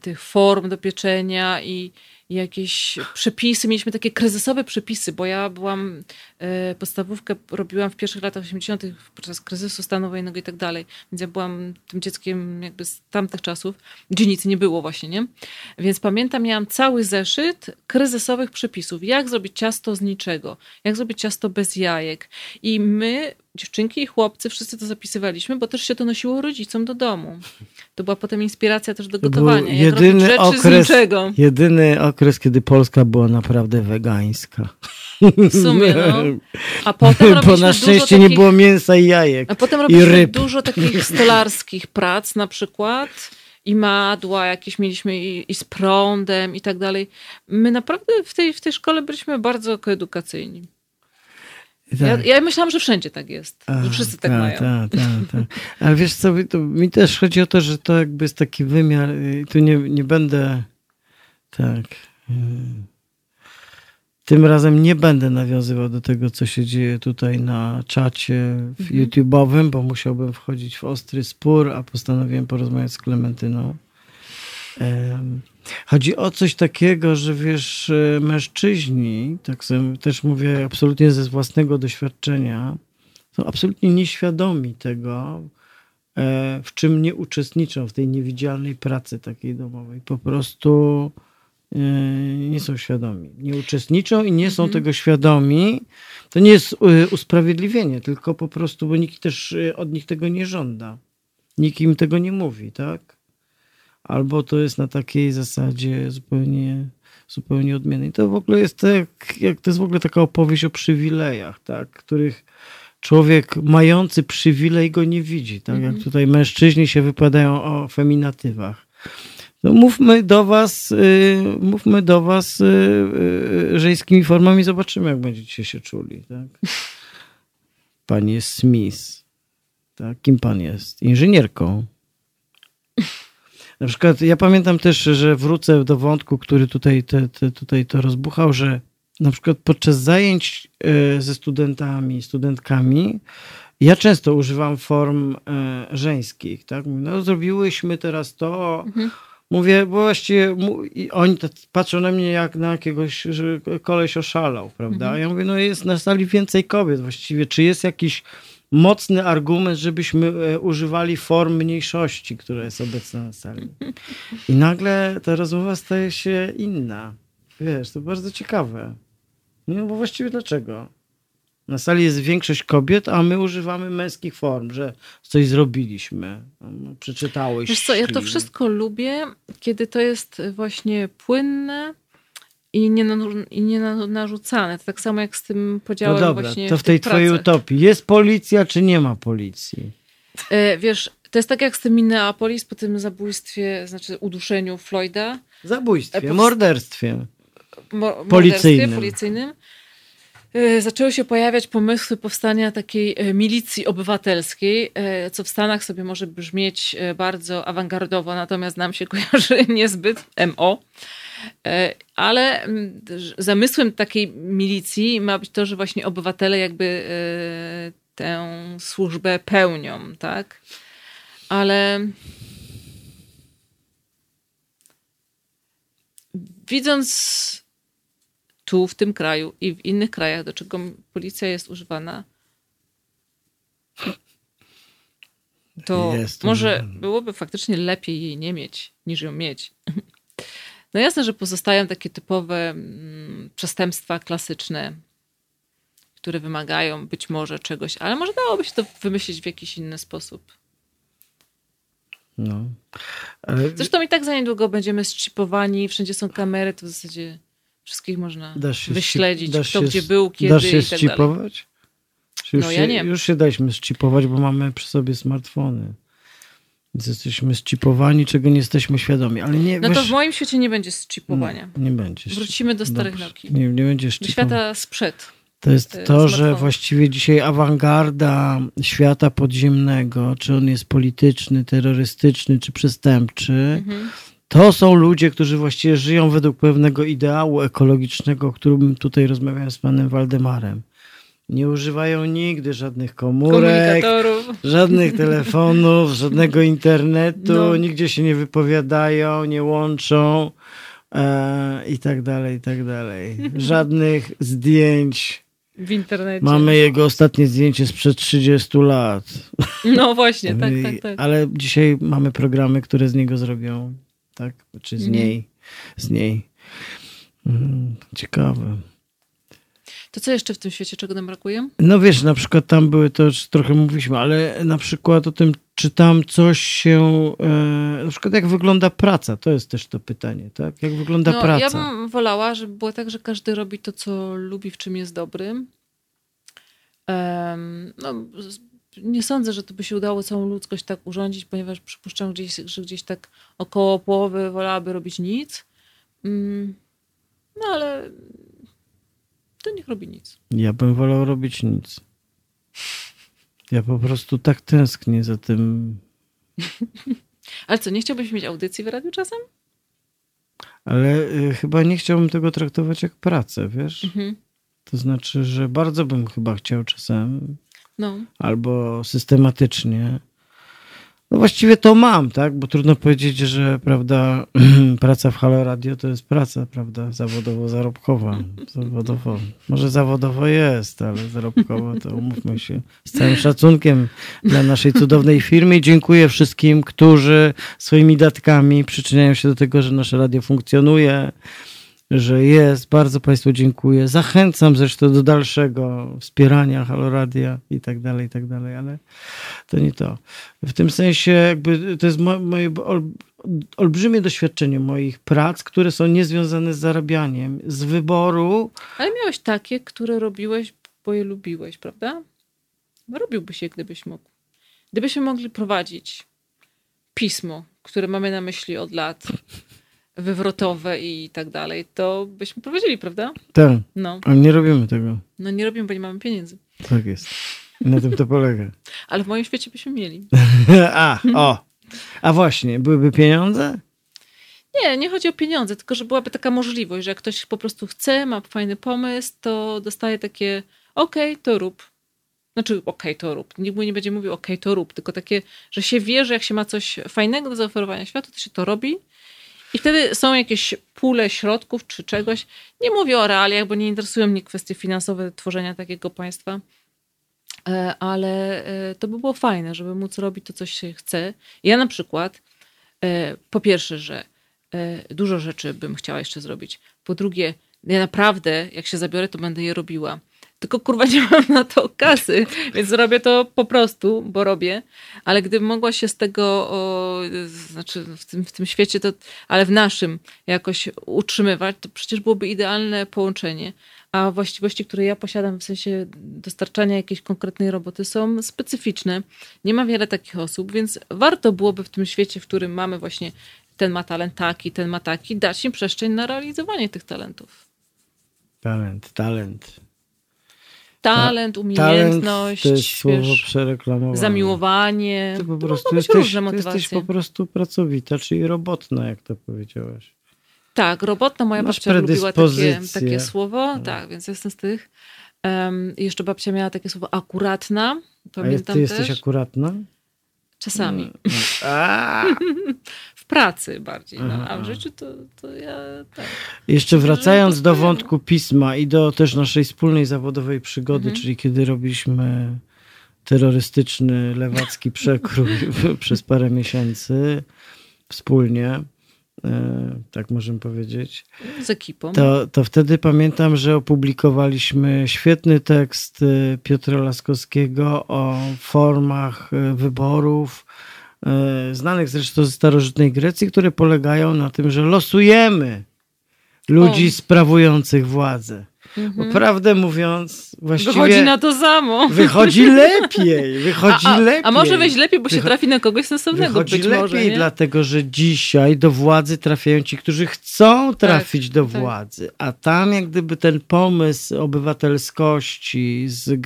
tych form do pieczenia i, i jakieś przepisy. Mieliśmy takie kryzysowe przepisy, bo ja byłam, e, podstawówkę robiłam w pierwszych latach 80. podczas kryzysu stanu wojennego i tak dalej. Więc ja byłam tym dzieckiem jakby z tamtych czasów, gdzie nic nie było właśnie, nie? Więc pamiętam, miałam cały zeszyt kryzysowych przepisów. Jak zrobić ciasto z niczego? Jak zrobić ciasto bez jajek? I my, dziewczynki i chłopcy, wszyscy to zapisywaliśmy, bo też się to nosiło rodzicom do domu. To była potem inspiracja też do gotowania. Jedyny okres, jedyny okres, kiedy Polska była naprawdę wegańska. W sumie, no. A potem Bo na szczęście nie takich- było mięsa i jajek. A potem robiliśmy dużo takich stolarskich prac na przykład. I madła jakieś mieliśmy i, i z prądem i tak dalej. My naprawdę w tej, w tej szkole byliśmy bardzo edukacyjni. Ja, Tak. ja myślałam, że wszędzie tak jest. A, że wszyscy tak mają. Tak, tak, tak. Ale wiesz co, mi też chodzi o to, że to jakby jest taki wymiar, y, tu nie, nie będę tak. y, Tym razem nie będę nawiązywał do tego, co się dzieje tutaj na czacie Mhm. YouTube'owym, bo musiałbym wchodzić w ostry spór, a postanowiłem porozmawiać z Klementyną. Chodzi o coś takiego, że wiesz, e, mężczyźni, tak sobie też mówię absolutnie ze własnego doświadczenia, są absolutnie nieświadomi tego, e, w czym nie uczestniczą w tej niewidzialnej pracy takiej domowej. Po prostu e, nie są świadomi. Nie uczestniczą i nie są Mhm. tego świadomi. To nie jest usprawiedliwienie, tylko po prostu, bo nikt też od nich tego nie żąda. Nikt im tego nie mówi, tak? Albo to jest na takiej zasadzie zupełnie, zupełnie odmiennej. To w ogóle jest tak, jak to jest w ogóle taka opowieść o przywilejach, tak? których człowiek mający przywilej go nie widzi. Tak Mhm. jak tutaj mężczyźni się wypowiadają o feminatywach. No mówmy do was, y, mówmy do was y, y, żeńskimi formami, zobaczymy, jak będziecie się czuli. Tak? Pan jest Smith. Tak? Kim pan jest? Inżynierką. Na przykład ja pamiętam też, że wrócę do wątku, który tutaj, te, te, tutaj to rozbuchał, że na przykład podczas zajęć e, ze studentami, studentkami, ja często używam form e, żeńskich. Tak? No, zrobiłyśmy teraz to. Mówię, bo właściwie oni patrzą na mnie jak na jakiegoś, że koleś oszalał, prawda? A ja mówię, no jest na sali więcej kobiet właściwie. Czy jest jakiś mocny argument, żebyśmy e, używali form mniejszości, która jest obecna na sali? I nagle ta rozmowa staje się inna. Wiesz, to bardzo ciekawe. No bo właściwie dlaczego? Na sali jest większość kobiet, a my używamy męskich form, że coś zrobiliśmy. No, Przeczytałeś. Wiesz co, ja to wszystko lubię, kiedy to jest właśnie płynne i nie, i nie na- narzucane. To tak samo jak z tym No podziałem dobra, właśnie to w tej twojej pracach. utopii jest policja, czy nie ma policji? E, Wiesz, to jest tak jak z tym Minneapolis po tym zabójstwie, znaczy uduszeniu Floyda. Zabójstwie, E, powst- morderstwie. mo- Policyjnym. policyjnym. e, zaczęły się pojawiać pomysły powstania takiej e, milicji obywatelskiej, e, co w Stanach sobie może brzmieć bardzo awangardowo, natomiast nam się kojarzy niezbyt MO. Ale mm, zamysłem takiej milicji ma być to, że właśnie obywatele jakby tę służbę pełnią, tak? Ale widząc tu, w tym kraju i w innych krajach, do czego policja jest używana, to jest może byłoby faktycznie lepiej jej nie mieć, niż ją mieć. No jasne, że pozostają takie typowe mm, przestępstwa klasyczne, które wymagają być może czegoś, ale może dałoby się to wymyślić w jakiś inny sposób. No. Ale... Zresztą i tak za niedługo będziemy zchipowani, wszędzie są kamery, to w zasadzie Wszystkich można wyśledzić, kto się, gdzie był, kiedy dasz się i tak ścipować? Już no się, ja nie. Już się daliśmy zchipować, bo mamy przy sobie smartfony. Jesteśmy zchipowani, czego nie jesteśmy świadomi. Ale nie, no to w moim świecie nie będzie zchipowania. No, nie będzie. Wrócimy do starych nauki. Nie, nie będzie Do świata sprzed. To jest e, to, że właściwie dzisiaj awangarda świata podziemnego, czy on jest polityczny, terrorystyczny, czy przestępczy, mhm to są ludzie, którzy właściwie żyją według pewnego ideału ekologicznego, o którym tutaj rozmawiałem z panem Waldemarem. Nie używają nigdy żadnych komórek, żadnych telefonów, żadnego internetu, no. nigdzie się nie wypowiadają, nie łączą e, i tak dalej, i tak dalej. Żadnych zdjęć. W internecie. Mamy jego ostatnie zdjęcie sprzed 30 lat. No właśnie, tak, tak, tak. Ale dzisiaj mamy programy, które z niego zrobią tak? Czy z mhm. niej, z niej. Mhm, ciekawe. To co jeszcze w tym świecie, czego nam brakuje? No wiesz, na przykład tam były, to już trochę mówiliśmy, ale na przykład o tym, czy tam coś się, e, na przykład jak wygląda praca, to jest też to pytanie, tak? Jak wygląda no, praca? Ja bym wolała, żeby było tak, że każdy robi to, co lubi, w czym jest dobry. No, nie sądzę, że to by się udało całą ludzkość tak urządzić, ponieważ przypuszczam, gdzieś, że gdzieś tak około połowy wolałaby robić nic. Mm, no ale to niech robi nic. Ja bym wolał robić nic. Ja po prostu tak tęsknię za tym. ale co, nie chciałbyś mieć audycji w radiu czasem? Ale y, chyba nie chciałbym tego traktować jak pracę, wiesz? Mhm. To znaczy, że bardzo bym chyba chciał czasem no. albo systematycznie. No właściwie to mam, tak? Bo trudno powiedzieć, że prawda, praca w Halo Radio to jest praca, prawda, zawodowo-zarobkowa. Zawodowo. Może zawodowo jest, ale zarobkowo to umówmy się. Z całym szacunkiem dla naszej cudownej firmy. Dziękuję wszystkim, którzy swoimi datkami przyczyniają się do tego, że nasze radio funkcjonuje że jest. Bardzo Państwu dziękuję. Zachęcam zresztą do dalszego wspierania Haloradia i tak dalej, i tak dalej, ale to nie to. W tym sensie jakby to jest moje olbrzymie doświadczenie moich prac, które są niezwiązane z zarabianiem, z wyboru. Ale miałeś takie, które robiłeś, bo je lubiłeś, prawda? Robiłbyś je, gdybyś mógł. Gdybyśmy mogli prowadzić pismo, które mamy na myśli od lat, wywrotowe i tak dalej, to byśmy prowadzili, prawda? Tak. No. Ale nie robimy tego. No nie robimy, bo nie mamy pieniędzy. Tak jest. Na tym to polega. Ale w moim świecie byśmy mieli. A, o. A właśnie, byłyby pieniądze? Nie, nie chodzi o pieniądze, tylko że byłaby taka możliwość, że jak ktoś po prostu chce, ma fajny pomysł, to dostaje takie okej, okay, to rób. Znaczy, okej, okay, to rób. Nikt mu nie będzie mówił okej, okay, to rób, tylko takie, że się wie, że jak się ma coś fajnego do zaoferowania światu, to się to robi i wtedy są jakieś pule środków czy czegoś. Nie mówię o realiach, bo nie interesują mnie kwestie finansowe tworzenia takiego państwa, e, ale e, to by było fajne, żeby móc robić to, co się chce. Ja na przykład, e, po pierwsze, że dużo rzeczy bym chciała jeszcze zrobić. Po drugie, ja naprawdę, jak się zabiorę, to będę je robiła tylko kurwa nie mam na to kasy, więc robię to po prostu, bo robię, ale gdybym mogła się z tego, o, znaczy w tym, w tym świecie, to, ale w naszym jakoś utrzymywać, to przecież byłoby idealne połączenie. A właściwości, które ja posiadam w sensie dostarczania jakiejś konkretnej roboty są specyficzne. Nie ma wiele takich osób, więc warto byłoby w tym świecie, w którym mamy właśnie ten ma talent taki, ten ma taki, dać im przestrzeń na realizowanie tych talentów. Talent, talent. Talent, umiejętność, Talent to słowo przereklamowane. zamiłowanie. Ty po To prostu być jesteś, różne ty motywacje. jesteś po prostu pracowita, czyli robotna, jak to powiedziałaś. Tak, robotna moja Masz babcia lubiła takie, takie słowo, tak, więc jestem z tych. Um, jeszcze babcia miała takie słowo akuratna, A pamiętam ty jesteś też. akuratna? Czasami. A, W pracy bardziej, no, a w życiu to, to ja tak. Jeszcze wracając do wątku pisma i do też naszej wspólnej zawodowej przygody, Mhm. czyli kiedy robiliśmy terrorystyczny lewacki przekrój przez parę miesięcy wspólnie, e, tak możemy powiedzieć, Z ekipą. to, to wtedy pamiętam, że opublikowaliśmy świetny tekst e, Piotra Laskowskiego o formach e, wyborów, znanych zresztą ze starożytnej Grecji, które polegają na tym, że losujemy ludzi O. sprawujących władzę. Bo Mhm. prawdę mówiąc, właściwie Wychodzi na to samo. wychodzi lepiej, wychodzi a, a, lepiej. a może wejść lepiej, bo się Wycho- trafi na kogoś sensownego Wychodzi być lepiej, może. Dlatego że dzisiaj do władzy trafiają ci, którzy chcą trafić do tak. władzy. A tam jak gdyby ten pomysł obywatelskości z,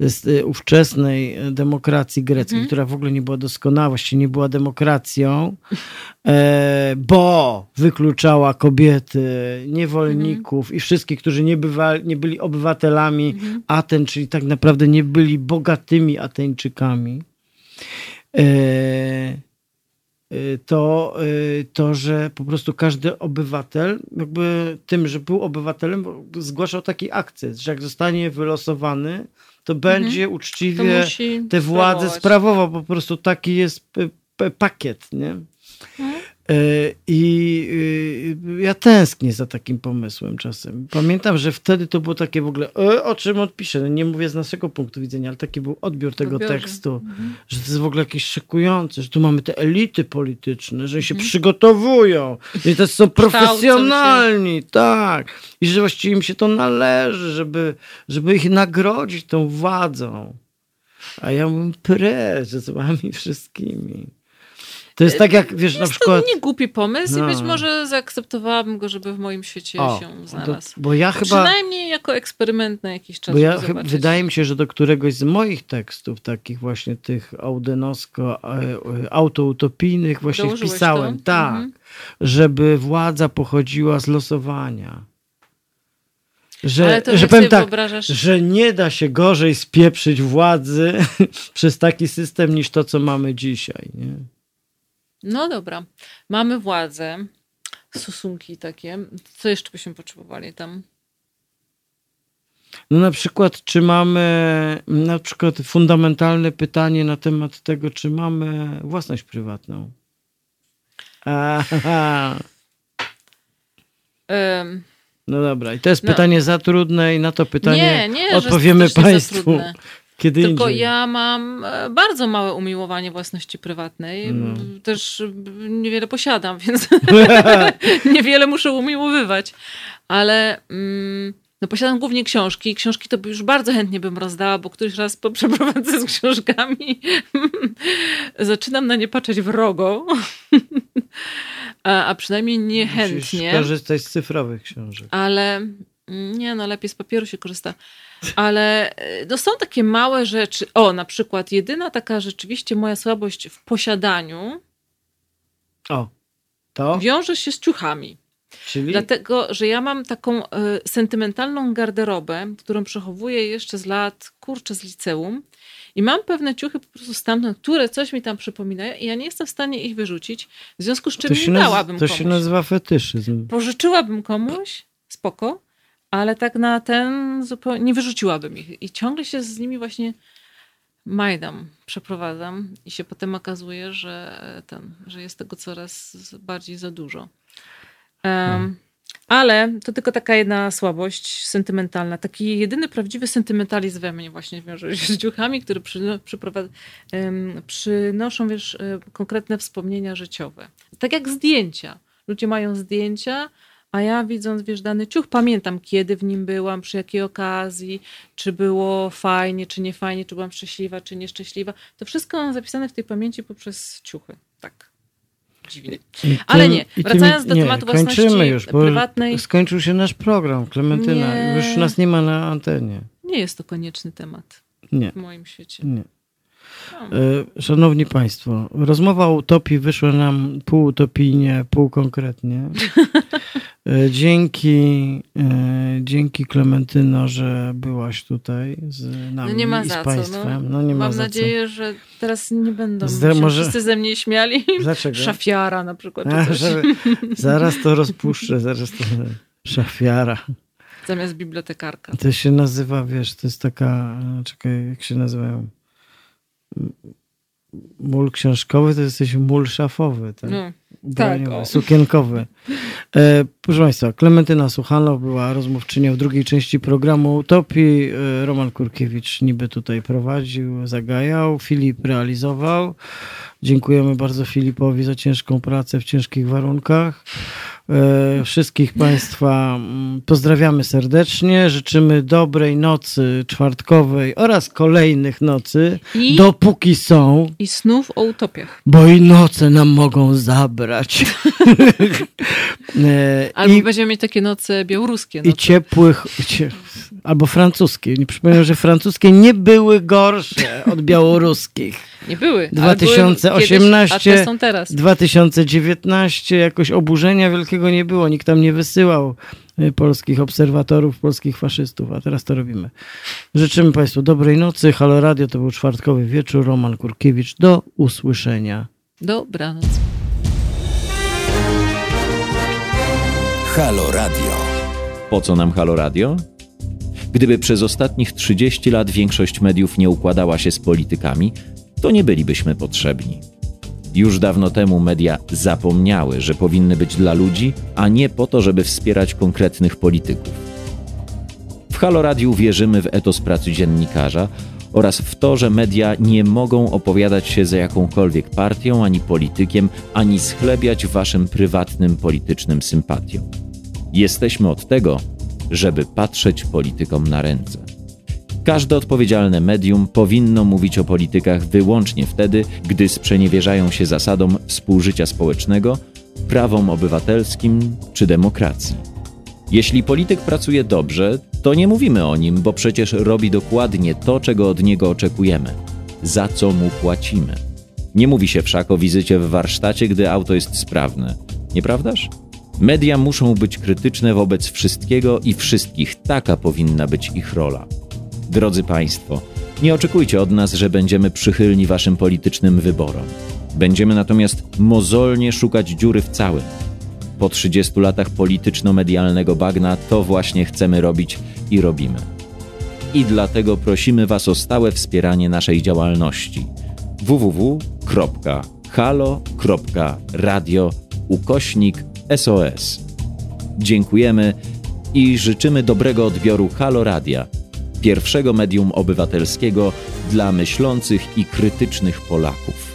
z y, ówczesnej demokracji greckiej, Mhm. która w ogóle nie była doskonała, właściwie nie była demokracją, bo wykluczała kobiety, niewolników i wszystkich, którzy nie, bywa, nie byli obywatelami Mhm. Aten, czyli tak naprawdę nie byli bogatymi Ateńczykami, e, e, to, e, to, że po prostu każdy obywatel, jakby tym, że był obywatelem, zgłaszał taki akces, że jak zostanie wylosowany, to będzie To uczciwie musi te władze sprawował. Po prostu taki jest pakiet, nie? E, I y, ja tęsknię za takim pomysłem czasem. Pamiętam, że wtedy to było takie w ogóle, e, o czym odpiszę? No nie mówię z naszego punktu widzenia, ale taki był odbiór tego Odbiorze. tekstu, Mhm. że to jest w ogóle jakieś szokujące, że tu mamy te elity polityczne, że się Mhm. przygotowują, że to są profesjonalni, tak. I że właściwie im się to należy, żeby, żeby ich nagrodzić tą władzą. A ja mówię, precz z wami wszystkimi. To jest tak jak, wiesz, na Jest przykład... to nie głupi pomysł No. i być może zaakceptowałabym go, żeby w moim świecie O, się to, znalazł. bo ja chyba... Przynajmniej jako eksperyment na jakiś czas. Bo ja zobaczyć. wydaje mi się, że do któregoś z moich tekstów, takich właśnie tych audenowsko, e, e, autoutopijnych, właśnie Dołożyłeś wpisałem, to? tak, Mhm. żeby władza pochodziła z losowania. Że, Ale to że powiem tak, wyobrażasz... że nie da się gorzej spieprzyć władzy przez taki system niż to, co mamy dzisiaj. Nie? No dobra, mamy władzę, stosunki takie. Co jeszcze byśmy potrzebowali tam? No na przykład, czy mamy na przykład fundamentalne pytanie na temat tego, czy mamy własność prywatną. Aha. No dobra, i to jest No. pytanie za trudne i na to pytanie nie, nie, odpowiemy Państwu. Kiedy Tylko indziej. ja mam e, bardzo małe umiłowanie własności prywatnej. No. Też e, niewiele posiadam, więc niewiele muszę umiłowywać. Ale mm, no posiadam głównie książki. i Książki to już bardzo chętnie bym rozdała, bo któryś raz po przeprowadzce z książkami zaczynam na nie patrzeć wrogo. a, a przynajmniej Musisz niechętnie. korzystać z cyfrowych książek. Ale nie, no lepiej z papieru się korzysta. Ale e, no, są takie małe rzeczy. O, na przykład jedyna taka rzeczywiście moja słabość w posiadaniu O, to? wiąże się z ciuchami. Czyli? Dlatego, że ja mam taką e, sentymentalną garderobę, którą przechowuję jeszcze z lat, kurczę, z liceum. I mam pewne ciuchy po prostu stamtąd, które coś mi tam przypominają i ja nie jestem w stanie ich wyrzucić. W związku z czym to nie dałabym to komuś. się nazywa fetyszyzm. Pożyczyłabym komuś, spoko, ale tak na ten zupełnie nie wyrzuciłabym ich. I ciągle się z nimi właśnie majdam, przeprowadzam i się potem okazuje, że ten, że jest tego coraz bardziej za dużo. Um, Ale to tylko taka jedna słabość sentymentalna. Taki jedyny prawdziwy sentymentalizm we mnie właśnie wiąże się z ciuchami, które przyno, em, przynoszą wiesz, e, konkretne wspomnienia życiowe. Tak jak zdjęcia. Ludzie mają zdjęcia, a ja widząc, wiesz, dany ciuch, pamiętam kiedy w nim byłam, przy jakiej okazji, czy było fajnie, czy nie fajnie, czy byłam szczęśliwa, czy nieszczęśliwa. To wszystko mam zapisane w tej pamięci poprzez ciuchy. Tak. Dziwnie. I Ale tym- nie, wracając do nie, tematu własności już, bo prywatnej. skończył się nasz program, Klementyna. Nie. Już nas nie ma na antenie. nie jest to konieczny temat Nie. w moim świecie. Nie. E, Szanowni Państwo, rozmowa o utopii wyszła nam półutopijnie, półkonkretnie. E, Dzięki, e, dzięki Klementyno, że byłaś tutaj z nami No nie ma i za z co. Państwem. No, No, nie ma mam za nadzieję, że teraz nie będą Zde- się może- wszyscy ze mnie śmiali. co. Dlaczego? Szafiara na przykład. A, że, zaraz to rozpuszczę, zaraz to... Szafiara. Zamiast bibliotekarka. To się nazywa, wiesz, to jest taka, e, czekaj, jak się nazywają? Mól książkowy to jesteś mól szafowy, tak? No, Tak, sukienkowy. E, proszę Państwa, Klementyna Suchanow była rozmówczynią w drugiej części programu Utopii. E, Roman Kurkiewicz niby tutaj prowadził, zagajał, Filip realizował. Dziękujemy bardzo Filipowi za ciężką pracę w ciężkich warunkach. E, Wszystkich Państwa mm, pozdrawiamy serdecznie. Życzymy dobrej nocy czwartkowej oraz kolejnych nocy, I, dopóki są. I snów o utopiach. Bo i noce nam mogą zabrać. E, Albo I, będziemy mieć takie noce białoruskie. I Noce. ciepłych, cie, albo francuskie. Nie przypominam, że francuskie nie były gorsze od białoruskich. Nie były. ale 2018, były kiedyś, a są teraz. 2019 jakoś oburzenia wielkiego nie było. Nikt tam nie wysyłał y, polskich obserwatorów, polskich faszystów, a teraz to robimy. Życzymy Państwu dobrej nocy. Halo Radio to był czwartkowy wieczór. Roman Kurkiewicz. Do usłyszenia. Dobranoc. Halo Radio. Po co nam Halo Radio? Gdyby przez ostatnich 30 lat większość mediów nie układała się z politykami, to nie bylibyśmy potrzebni. Już dawno temu media zapomniały, że powinny być dla ludzi, a nie po to, żeby wspierać konkretnych polityków. W Halo Radiu wierzymy w etos pracy dziennikarza oraz w to, że media nie mogą opowiadać się za jakąkolwiek partią ani politykiem, ani schlebiać waszym prywatnym politycznym sympatiom. Jesteśmy od tego, żeby patrzeć politykom na ręce. Każde odpowiedzialne medium powinno mówić o politykach wyłącznie wtedy, gdy sprzeniewierzają się zasadom współżycia społecznego, prawom obywatelskim czy demokracji. Jeśli polityk pracuje dobrze, to nie mówimy o nim, bo przecież robi dokładnie to, czego od niego oczekujemy, za co mu płacimy. Nie mówi się wszak o wizycie w warsztacie, gdy auto jest sprawne, nieprawdaż? Media muszą być krytyczne wobec wszystkiego i wszystkich, taka powinna być ich rola. Drodzy Państwo, nie oczekujcie od nas, że będziemy przychylni Waszym politycznym wyborom. Będziemy natomiast mozolnie szukać dziury w całym. Po 30 latach polityczno-medialnego bagna to właśnie chcemy robić i robimy. I dlatego prosimy Was o stałe wspieranie naszej działalności www.halo.radio ukośnik SOS. Dziękujemy i życzymy dobrego odbioru Halo Radia, pierwszego medium obywatelskiego dla myślących i krytycznych Polaków.